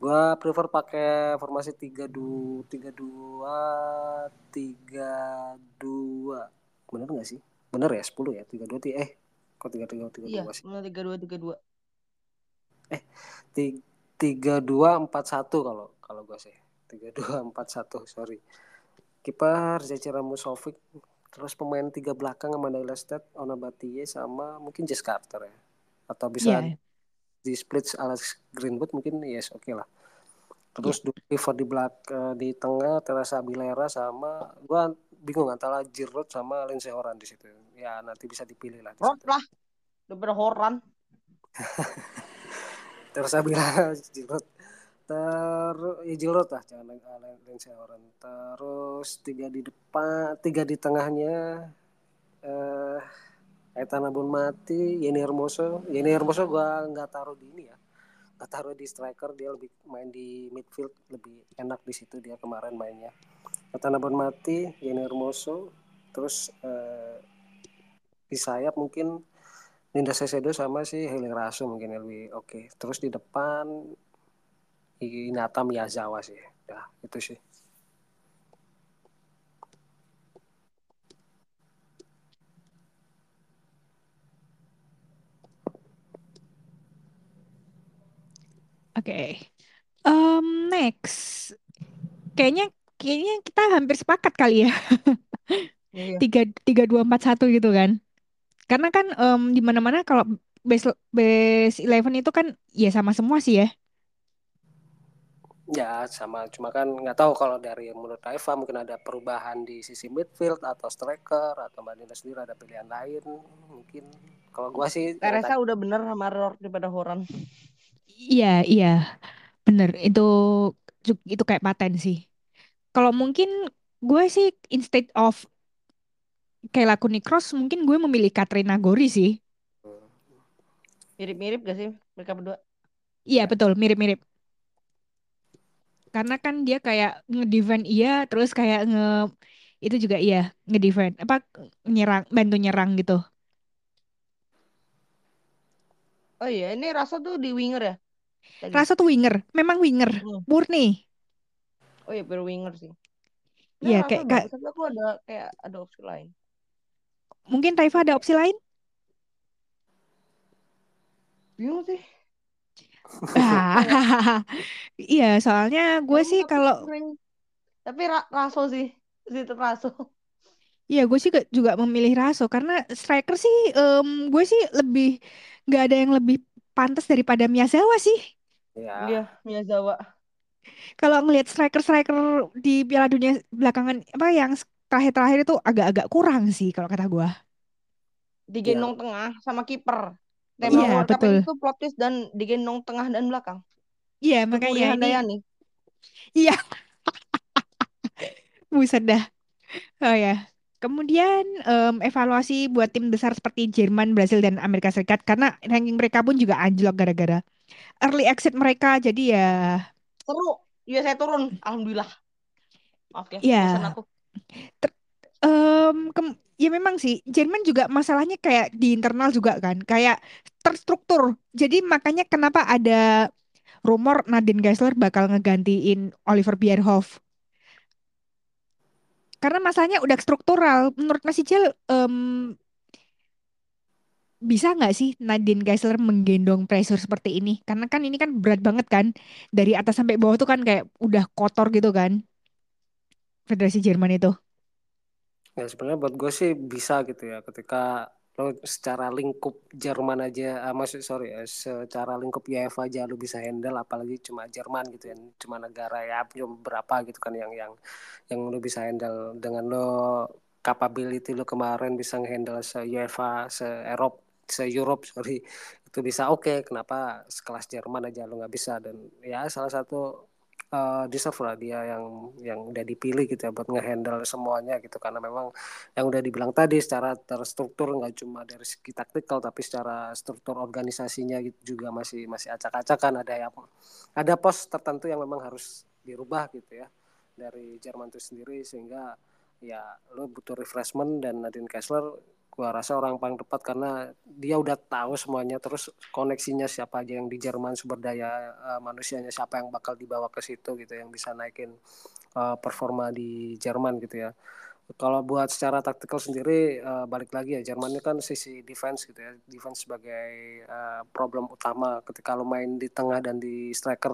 gue prefer pakai formasi tiga dua tiga dua tiga dua. Bener nggak sih? Bener ya sepuluh ya tiga dua eh kok tiga tiga tiga Iya, dua sih benar tiga dua tiga dua. tiga dua empat satu kalau kalau gue sih. tiga dua empat satu sorry. Kiper Zeci Ramosovic terus pemain tiga belakang Amanda Lestat, Ona Batie sama mungkin Jess Carter ya atau bisa Iya. di split Alex Greenwood mungkin yes oke lah terus yeah. Clifford di belak eh, di tengah Teresa Aguilera sama gua bingung antara Giroud sama Lindsay Horan di situ ya nanti bisa dipilih lah Rot lah. Daripada Horan. Teresa Aguilera Giroud terus ya Giroud lah jangan Lindsay Horan terus tiga di depan tiga di tengahnya eh Aitana Bun Mati Yeni Hermoso. Yeni Hermoso gua nggak taruh di ini ya. Nggak taruh di striker dia lebih main di midfield lebih enak di situ dia kemarin mainnya. Aitana Bun Mati Yeni Hermoso terus eh, di sayap mungkin Linda Sesedo sama si Heli Rasu mungkin yang lebih oke. Terus di depan Hinata Miyazawa sih ya itu sih Oke. Em, next. Kayaknya kayaknya kita hampir sepakat kali ya. Iya. Tiga tiga dua empat satu gitu kan. Karena kan em, di mana-mana kalau base base eleven itu kan ya sama semua sih ya. Ya sama, cuma kan nggak tahu kalau dari menurut Raifa mungkin ada perubahan di sisi midfield atau striker atau Mbak Nina sendiri ada pilihan lain mungkin. Kalau gua sih Teresa udah bener sama Ror daripada Horan. Iya, iya. Bener, itu itu kayak paten sih. Kalau mungkin gue sih instead of Kayla Kunikros mungkin gue memilih Katrina Gori sih. Mirip-mirip gak sih mereka berdua? Iya, betul, mirip-mirip. Karena kan dia kayak nge-defend iya, terus kayak nge itu juga iya, nge-defend apa nyerang, bantu nyerang gitu. Oh iya, ini Rasa tuh di winger ya? Tadi. Rasa tuh winger, memang winger, Hmm. murni. Oh iya, pure winger sih. Iya, Nah, kayak- kayak- aku ada kayak ada opsi lain. Mungkin Raifa ada opsi lain? Bingung sih. Iya, soalnya gue sih kalau. Tapi ra Raso sih. Situ Raso. Iya, gue sih juga memilih Raso karena striker sih, em, gue sih lebih nggak ada yang lebih pantas daripada Miyazawa sih. ya Iya, Miyazawa. Kalau ngelihat striker-striker di Piala Dunia belakangan apa yang terakhir-terakhir itu agak-agak kurang sih kalau kata gue. Digendong tengah sama kiper. Tema Iya, betul. itu plot twist dan digendong tengah dan belakang. Iya, makanya ini Handayani. iya. Buset dah. Oh ya. Kemudian em, evaluasi buat tim besar seperti Jerman, Brasil, dan Amerika Serikat karena ranking mereka pun juga anjlok gara-gara early exit mereka. Jadi ya Seru. USA turun. Alhamdulillah. Maaf ya, Iya. bosan aku. Em, kem- ya memang sih. Jerman juga masalahnya kayak di internal juga kan. Kayak terstruktur. Jadi makanya kenapa ada rumor Nadine Geisler bakal ngegantiin Oliver Bierhoff. Karena masalahnya udah struktural. Menurut Mas Ijel em, bisa nggak sih Nadine Geisler menggendong pressure seperti ini? Karena kan ini kan berat banget kan. Dari atas sampai bawah tuh kan kayak udah kotor gitu kan. Federasi Jerman itu ya sebenarnya buat gue sih bisa gitu ya ketika lo secara lingkup Jerman aja ah, maksud sorry ya, secara lingkup UEFA aja lo bisa handle apalagi cuma Jerman gitu ya cuma negara ya cuma berapa gitu kan yang yang yang lo bisa handle. Dengan lo capability lo kemarin bisa handle se UEFA se Eropa se Europe sorry itu bisa oke. Kenapa sekelas Jerman aja lo nggak bisa? Dan ya salah satu uh, deserve lah dia yang yang udah dipilih gitu ya buat ngehandle semuanya gitu. Karena memang yang udah dibilang tadi secara terstruktur nggak cuma dari segi taktikal tapi secara struktur organisasinya gitu juga masih masih acak-acakan. Ada yang ada pos tertentu yang memang harus dirubah gitu ya dari Jerman itu sendiri. Sehingga ya lo butuh refreshment dan Nadine Kessler gua rasa orang paling tepat karena dia udah tahu semuanya terus koneksinya siapa aja yang di Jerman sumber daya uh, manusianya siapa yang bakal dibawa ke situ gitu yang bisa naikin uh, performa di Jerman gitu ya. Kalau buat secara taktikal sendiri uh, balik lagi ya Jerman ini kan sisi defense gitu ya. Defense sebagai uh, problem utama. Ketika lo main di tengah dan di striker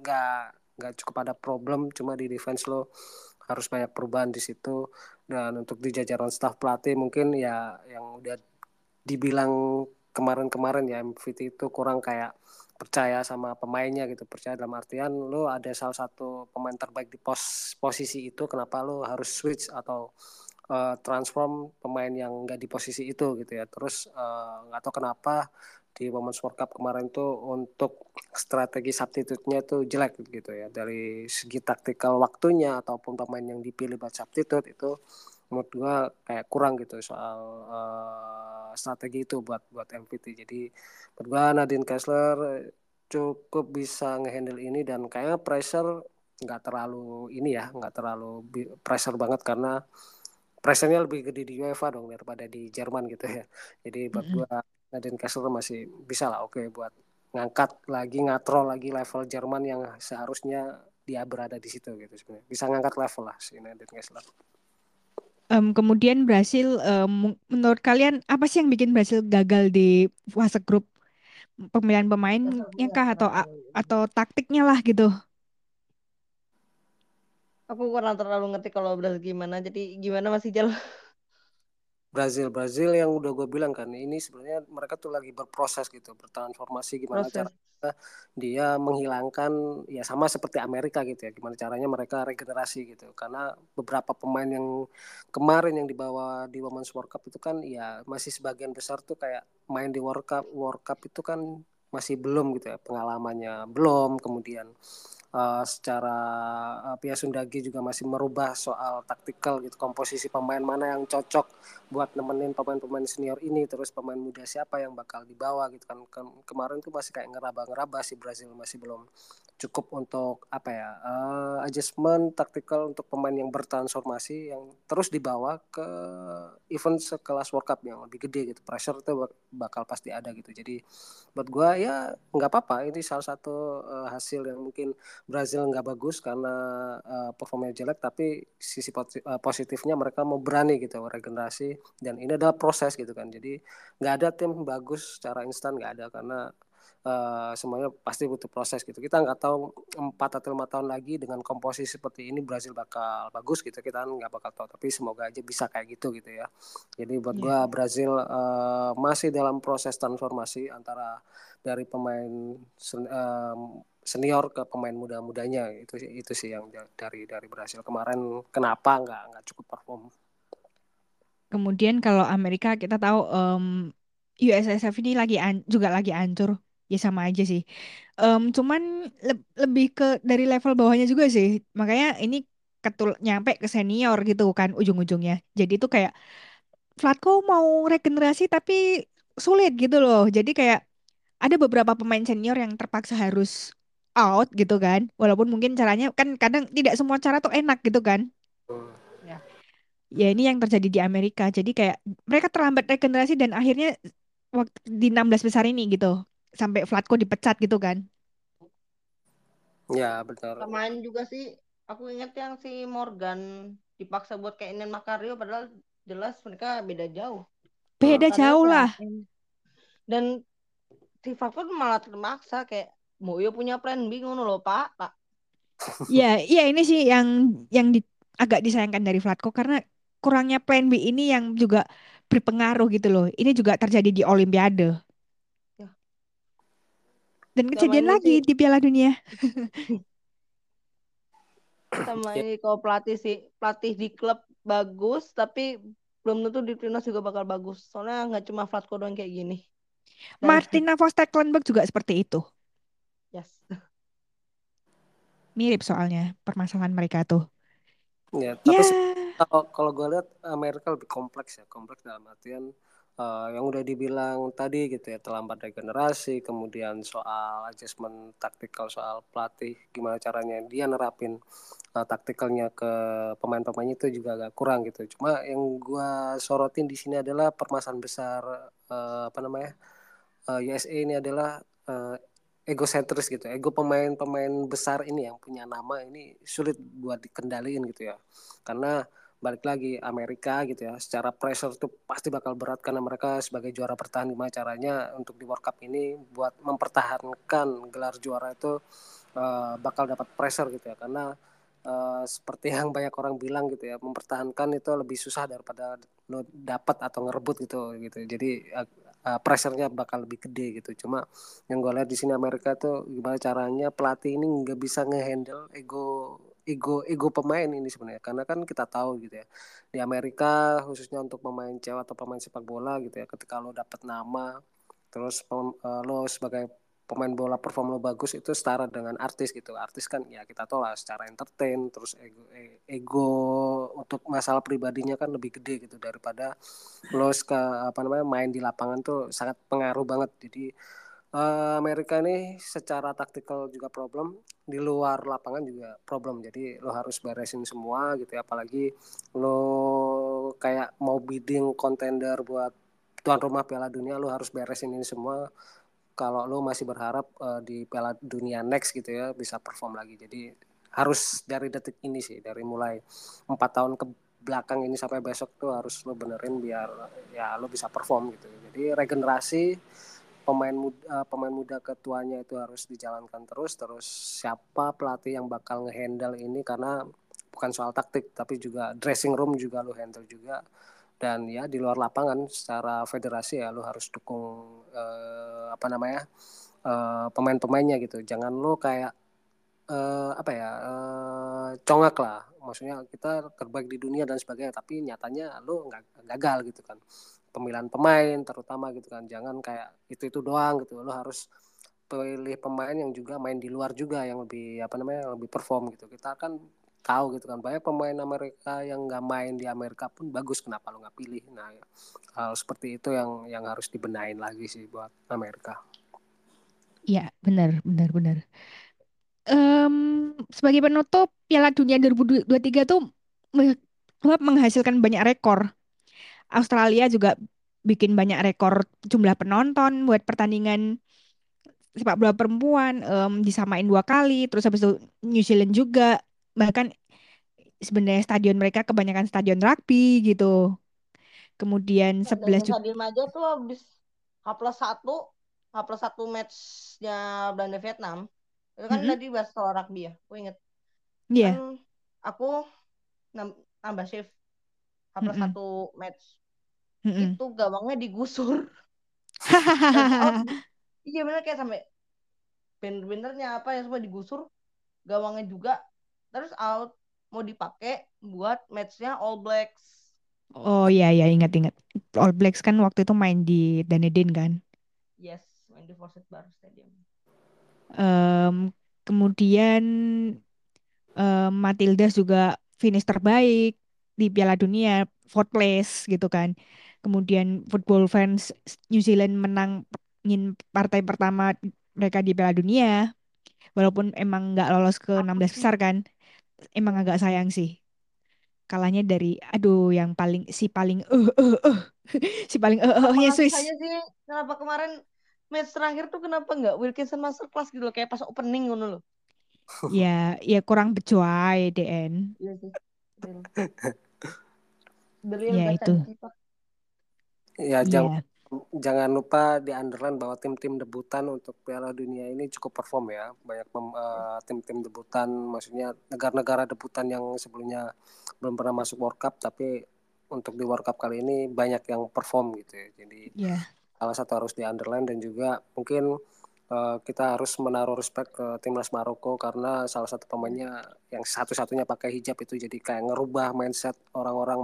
nggak nggak cukup ada problem cuma di defense lo harus banyak perubahan di situ dan untuk di jajaran staff pelatih mungkin ya yang udah dibilang kemarin-kemarin ya MVT itu kurang kayak percaya sama pemainnya gitu percaya dalam artian lo ada salah satu pemain terbaik di pos posisi itu kenapa lo harus switch atau uh, transform pemain yang nggak di posisi itu gitu ya. Terus eh, nggak uh, tahu kenapa di momen World Cup kemarin tuh untuk strategi substitute-nya tuh jelek gitu ya. Dari segi taktikal waktunya ataupun pemain yang dipilih buat substitute itu menurut gua kayak kurang gitu soal uh, strategi itu buat buat MVT jadi menurut gua Nadine Kessler cukup bisa ngehandle ini dan kayaknya pressure nggak terlalu ini ya nggak terlalu pressure banget karena pressure-nya lebih gede di UEFA dong daripada di Jerman gitu ya. Jadi buat mm -hmm. gua Nadine Kessler masih bisa lah oke okay, buat ngangkat lagi ngatrol lagi level Jerman yang seharusnya dia berada di situ gitu sebenarnya bisa ngangkat level lah si Nadine Kessler. Um, kemudian Brasil, um, menurut kalian apa sih yang bikin Brasil gagal di fase grup? Pemilihan pemainnya kah atau atau taktiknya lah gitu? Aku kurang terlalu ngerti kalau Brasil gimana, jadi gimana masih jalan? Brazil Brazil yang udah gue bilang kan ini sebenarnya mereka tuh lagi berproses gitu bertransformasi gimana cara dia menghilangkan ya sama seperti Amerika gitu ya gimana caranya mereka regenerasi gitu. Karena beberapa pemain yang kemarin yang dibawa di Women's World Cup itu kan ya masih sebagian besar tuh kayak main di World Cup World Cup itu kan masih belum gitu ya pengalamannya belum kemudian uh, secara uh, Pia Sundagi juga masih merubah soal taktikal gitu komposisi pemain mana yang cocok buat nemenin pemain-pemain senior ini terus pemain muda siapa yang bakal dibawa gitu kan. Kemarin tuh masih kayak ngeraba-ngeraba si Brazil masih belum cukup untuk apa ya uh, adjustment taktikal untuk pemain yang bertransformasi yang terus dibawa ke event sekelas World Cup yang lebih gede gitu. Pressure itu bakal pasti ada gitu. Jadi buat gua ya nggak apa-apa. Ini salah satu uh, hasil yang mungkin Brazil nggak bagus karena uh, performanya jelek tapi sisi positifnya mereka mau berani gitu regenerasi dan ini adalah proses gitu kan. Jadi nggak ada tim bagus secara instan nggak ada. Karena uh, semuanya pasti butuh proses gitu. Kita nggak tahu empat atau lima tahun lagi dengan komposisi seperti ini Brazil bakal bagus gitu. Kita nggak bakal tahu. Tapi semoga aja bisa kayak gitu gitu ya. Jadi buat yeah. gua Brazil uh, masih dalam proses transformasi antara dari pemain sen, um, senior ke pemain muda-mudanya itu itu sih yang dari dari Brazil kemarin kenapa nggak nggak cukup perform. Kemudian kalau Amerika kita tahu um, USSF ini lagi juga lagi hancur ya sama aja sih. Um, cuman le lebih ke dari level bawahnya juga sih. Makanya ini ketul nyampe ke senior gitu kan ujung-ujungnya. Jadi itu kayak Flatko mau regenerasi tapi sulit gitu loh. Jadi kayak ada beberapa pemain senior yang terpaksa harus out gitu kan. Walaupun mungkin caranya kan kadang tidak semua cara tuh enak gitu kan. Ya. Ya ini yang terjadi di Amerika. Jadi kayak mereka terlambat regenerasi dan akhirnya waktu di 16 besar ini gitu sampai Vlatko dipecat gitu kan? Ya betul main juga sih aku ingat yang si Morgan dipaksa buat kayak Inen Makario padahal jelas mereka beda jauh. Beda jauh lah. dan si Vlatko malah termaksa kayak Moyo punya plan B ngono loh pak. Pak. Ya iya ini sih yang yang di, agak disayangkan dari Vlatko karena kurangnya plan B ini yang juga berpengaruh gitu loh. Ini juga terjadi di Olimpiade dan kejadian lagi sih. di Piala Dunia. Sama ini kalau pelatih sih pelatih di klub bagus tapi belum tentu di timnas juga bakal bagus. Soalnya nggak cuma Flatko doang kayak gini. Dan... Martina Voss Tecklenburg juga seperti itu. Yes. Mirip soalnya permasalahan mereka tuh. Ya, tapi kalau kalau gue lihat Amerika lebih kompleks ya, kompleks dalam artian uh, yang udah dibilang tadi gitu ya, terlambat regenerasi, kemudian soal adjustment taktikal soal pelatih, gimana caranya dia nerapin uh, taktikalnya ke pemain-pemain itu juga agak kurang gitu. Cuma yang gue sorotin di sini adalah permasalahan besar uh, apa namanya uh, USA ini adalah uh, egosentris gitu ego pemain-pemain besar ini yang punya nama ini sulit buat dikendaliin gitu ya karena balik lagi Amerika gitu ya. Secara pressure tuh pasti bakal berat karena mereka sebagai juara bertahan gimana caranya untuk di World Cup ini buat mempertahankan gelar juara itu uh, bakal dapat pressure gitu ya. Karena uh, seperti yang banyak orang bilang gitu ya mempertahankan itu lebih susah daripada lo dapat atau ngerebut gitu gitu. Jadi uh, pressure-nya bakal lebih gede gitu. Cuma yang gue lihat di sini Amerika tuh gimana caranya pelatih ini nggak bisa ngehandle ego ego ego pemain ini sebenarnya. Karena kan kita tahu gitu ya di Amerika khususnya untuk pemain cewek atau pemain sepak bola gitu ya ketika lo dapet nama terus uh, lo sebagai pemain bola perform lo bagus itu setara dengan artis gitu. Artis kan ya kita tahu lah secara entertain terus ego ego untuk masalah pribadinya kan lebih gede gitu daripada lo ke apa namanya main di lapangan tuh sangat pengaruh banget. Jadi Amerika ini secara taktikal juga problem di luar lapangan juga problem jadi lo harus beresin semua gitu ya apalagi lo kayak mau bidding contender buat tuan rumah Piala Dunia lo harus beresin ini semua kalau lo masih berharap uh, di Piala Dunia next gitu ya bisa perform lagi. Jadi harus dari detik ini sih, dari mulai empat tahun ke belakang ini sampai besok tuh harus lo benerin biar ya lo bisa perform gitu. Jadi regenerasi pemain muda uh, pemain muda ketuanya itu harus dijalankan terus terus siapa pelatih yang bakal ngehandle ini karena bukan soal taktik tapi juga dressing room juga lo handle juga. Dan ya di luar lapangan secara federasi ya lo harus dukung uh, apa namanya uh, pemain-pemainnya gitu. Jangan lo kayak uh, apa ya uh, congak lah. Maksudnya kita terbaik di dunia dan sebagainya tapi nyatanya lo nggak gagal gitu kan pemilihan pemain terutama gitu kan. Jangan kayak itu itu doang gitu. Lo harus pilih pemain yang juga main di luar juga yang lebih apa namanya lebih perform gitu. Kita kan tahu gitu kan banyak pemain Amerika yang nggak main di Amerika pun bagus kenapa lo nggak pilih? Nah hal seperti itu yang yang harus dibenain lagi sih buat Amerika. Ya benar benar benar. Um, sebagai penutup Piala Dunia 2023 tuh menghasilkan banyak rekor Australia juga bikin banyak rekor jumlah penonton buat pertandingan sepak bola perempuan um, disamain dua kali terus habis itu New Zealand juga bahkan sebenarnya stadion mereka kebanyakan stadion rugby gitu. Kemudian sebelas juta. Stadion aja tuh habis H plus satu H plus satu matchnya Belanda Vietnam itu kan mm -hmm. tadi bahas soal rugby ya, aku inget. Iya. Yeah. Kan aku nambah shift H plus satu mm -hmm. match mm -hmm. itu gawangnya digusur. iya bener kayak sampai bener-benernya apa yang semua digusur gawangnya juga terus out mau dipakai buat matchnya All Blacks. Oh iya iya ingat-ingat. All Blacks kan waktu itu main di Dunedin kan? Yes, main di Forsyth Bar Stadium. Um, kemudian um, Matilda juga finish terbaik di Piala Dunia, fourth place gitu kan. Kemudian football fans New Zealand menang ingin partai pertama mereka di Piala Dunia. Walaupun emang nggak lolos ke 16 besar kan emang agak sayang sih kalahnya dari aduh yang paling si paling eh uh, eh uh, uh. si paling eh uh, uh, Swiss. sih kenapa kemarin match terakhir tuh kenapa nggak Wilkinson Masterclass gitu loh kayak pas opening ngono loh. ya, ya kurang becuai DN. Iya sih. ya itu. Ya, jangan jangan lupa di underline bahwa tim-tim debutan untuk Piala Dunia ini cukup perform ya. Banyak uh, tim-tim debutan, maksudnya negara-negara debutan yang sebelumnya belum pernah masuk World Cup, tapi untuk di World Cup kali ini banyak yang perform gitu ya. Jadi yeah. salah satu harus di underline dan juga mungkin uh, kita harus menaruh respect ke timnas Maroko karena salah satu pemainnya yang satu-satunya pakai hijab itu jadi kayak ngerubah mindset orang-orang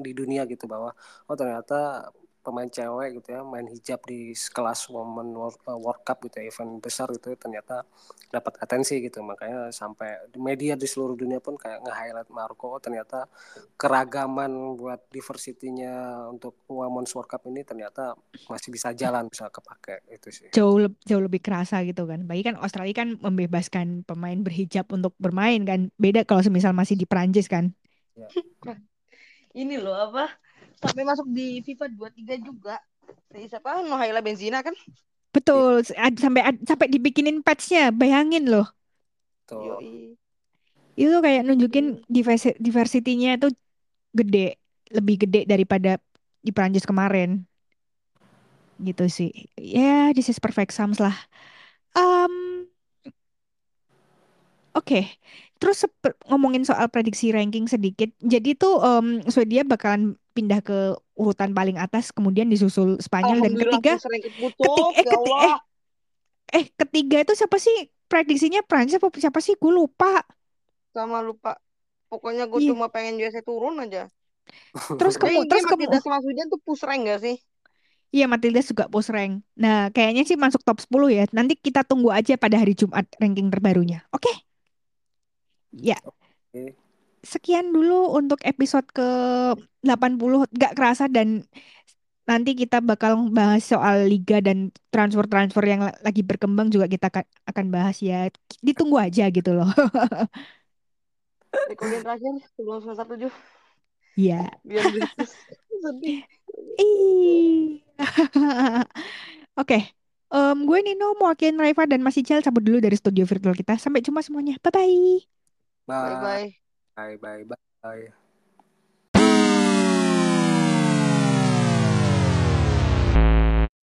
di dunia gitu bahwa oh ternyata pemain cewek gitu ya main hijab di kelas Women World, uh, World Cup gitu ya, event besar gitu ya, ternyata dapat atensi gitu makanya sampai di media di seluruh dunia pun kayak nge-highlight Marco oh, ternyata keragaman buat diversity-nya untuk Women's World Cup ini ternyata masih bisa jalan bisa kepake itu sih jauh leb- jauh lebih kerasa gitu kan. Bagi kan Australia kan membebaskan pemain berhijab untuk bermain kan. Beda kalau semisal masih di Prancis kan. Ini loh apa? Sampai masuk di FIFA 23 juga. Si siapa? Nohaila Benzina kan? Betul, sampai ad- sampai dibikinin patch-nya. Bayangin loh. tuh. Itu kayak nunjukin diversi diversity-nya itu gede, lebih gede daripada di Prancis kemarin. Gitu sih. Ya, this is perfect sums lah. Um, Oke, terus sep- ngomongin soal prediksi ranking sedikit. Jadi tuh em, Swedia bakalan pindah ke urutan paling atas, kemudian disusul Spanyol dan ketiga, push ketiga, eh, Ya keti- eh, eh, ketiga itu siapa sih? Prediksinya Prancis apa siapa sih? Gue lupa. Sama lupa. Pokoknya gue Iya. cuma pengen USA turun aja. Terus kamu, Dia, terus kamu, Matilda sama Sweden tuh push rank gak sih? iya Matilda juga post rank. Nah, kayaknya sih masuk top 10 ya. Nanti kita tunggu aja pada hari Jumat ranking terbarunya. Oke? Ya. Oke. Sekian dulu untuk episode ke 80 gak kerasa dan nanti kita bakal bahas soal liga dan transfer-transfer yang la- lagi berkembang juga kita akan akan bahas ya. Ditunggu aja gitu loh. Recording terakhir sebelum semester 7. Iya. Biar gratis. Sedih. Ih. Oke. Em, gue Nino, mewakilin Raifa dan Mas Ical cabut dulu dari studio virtual kita. Sampai jumpa semuanya. Bye-bye. Bye bye bye. Bye bye bye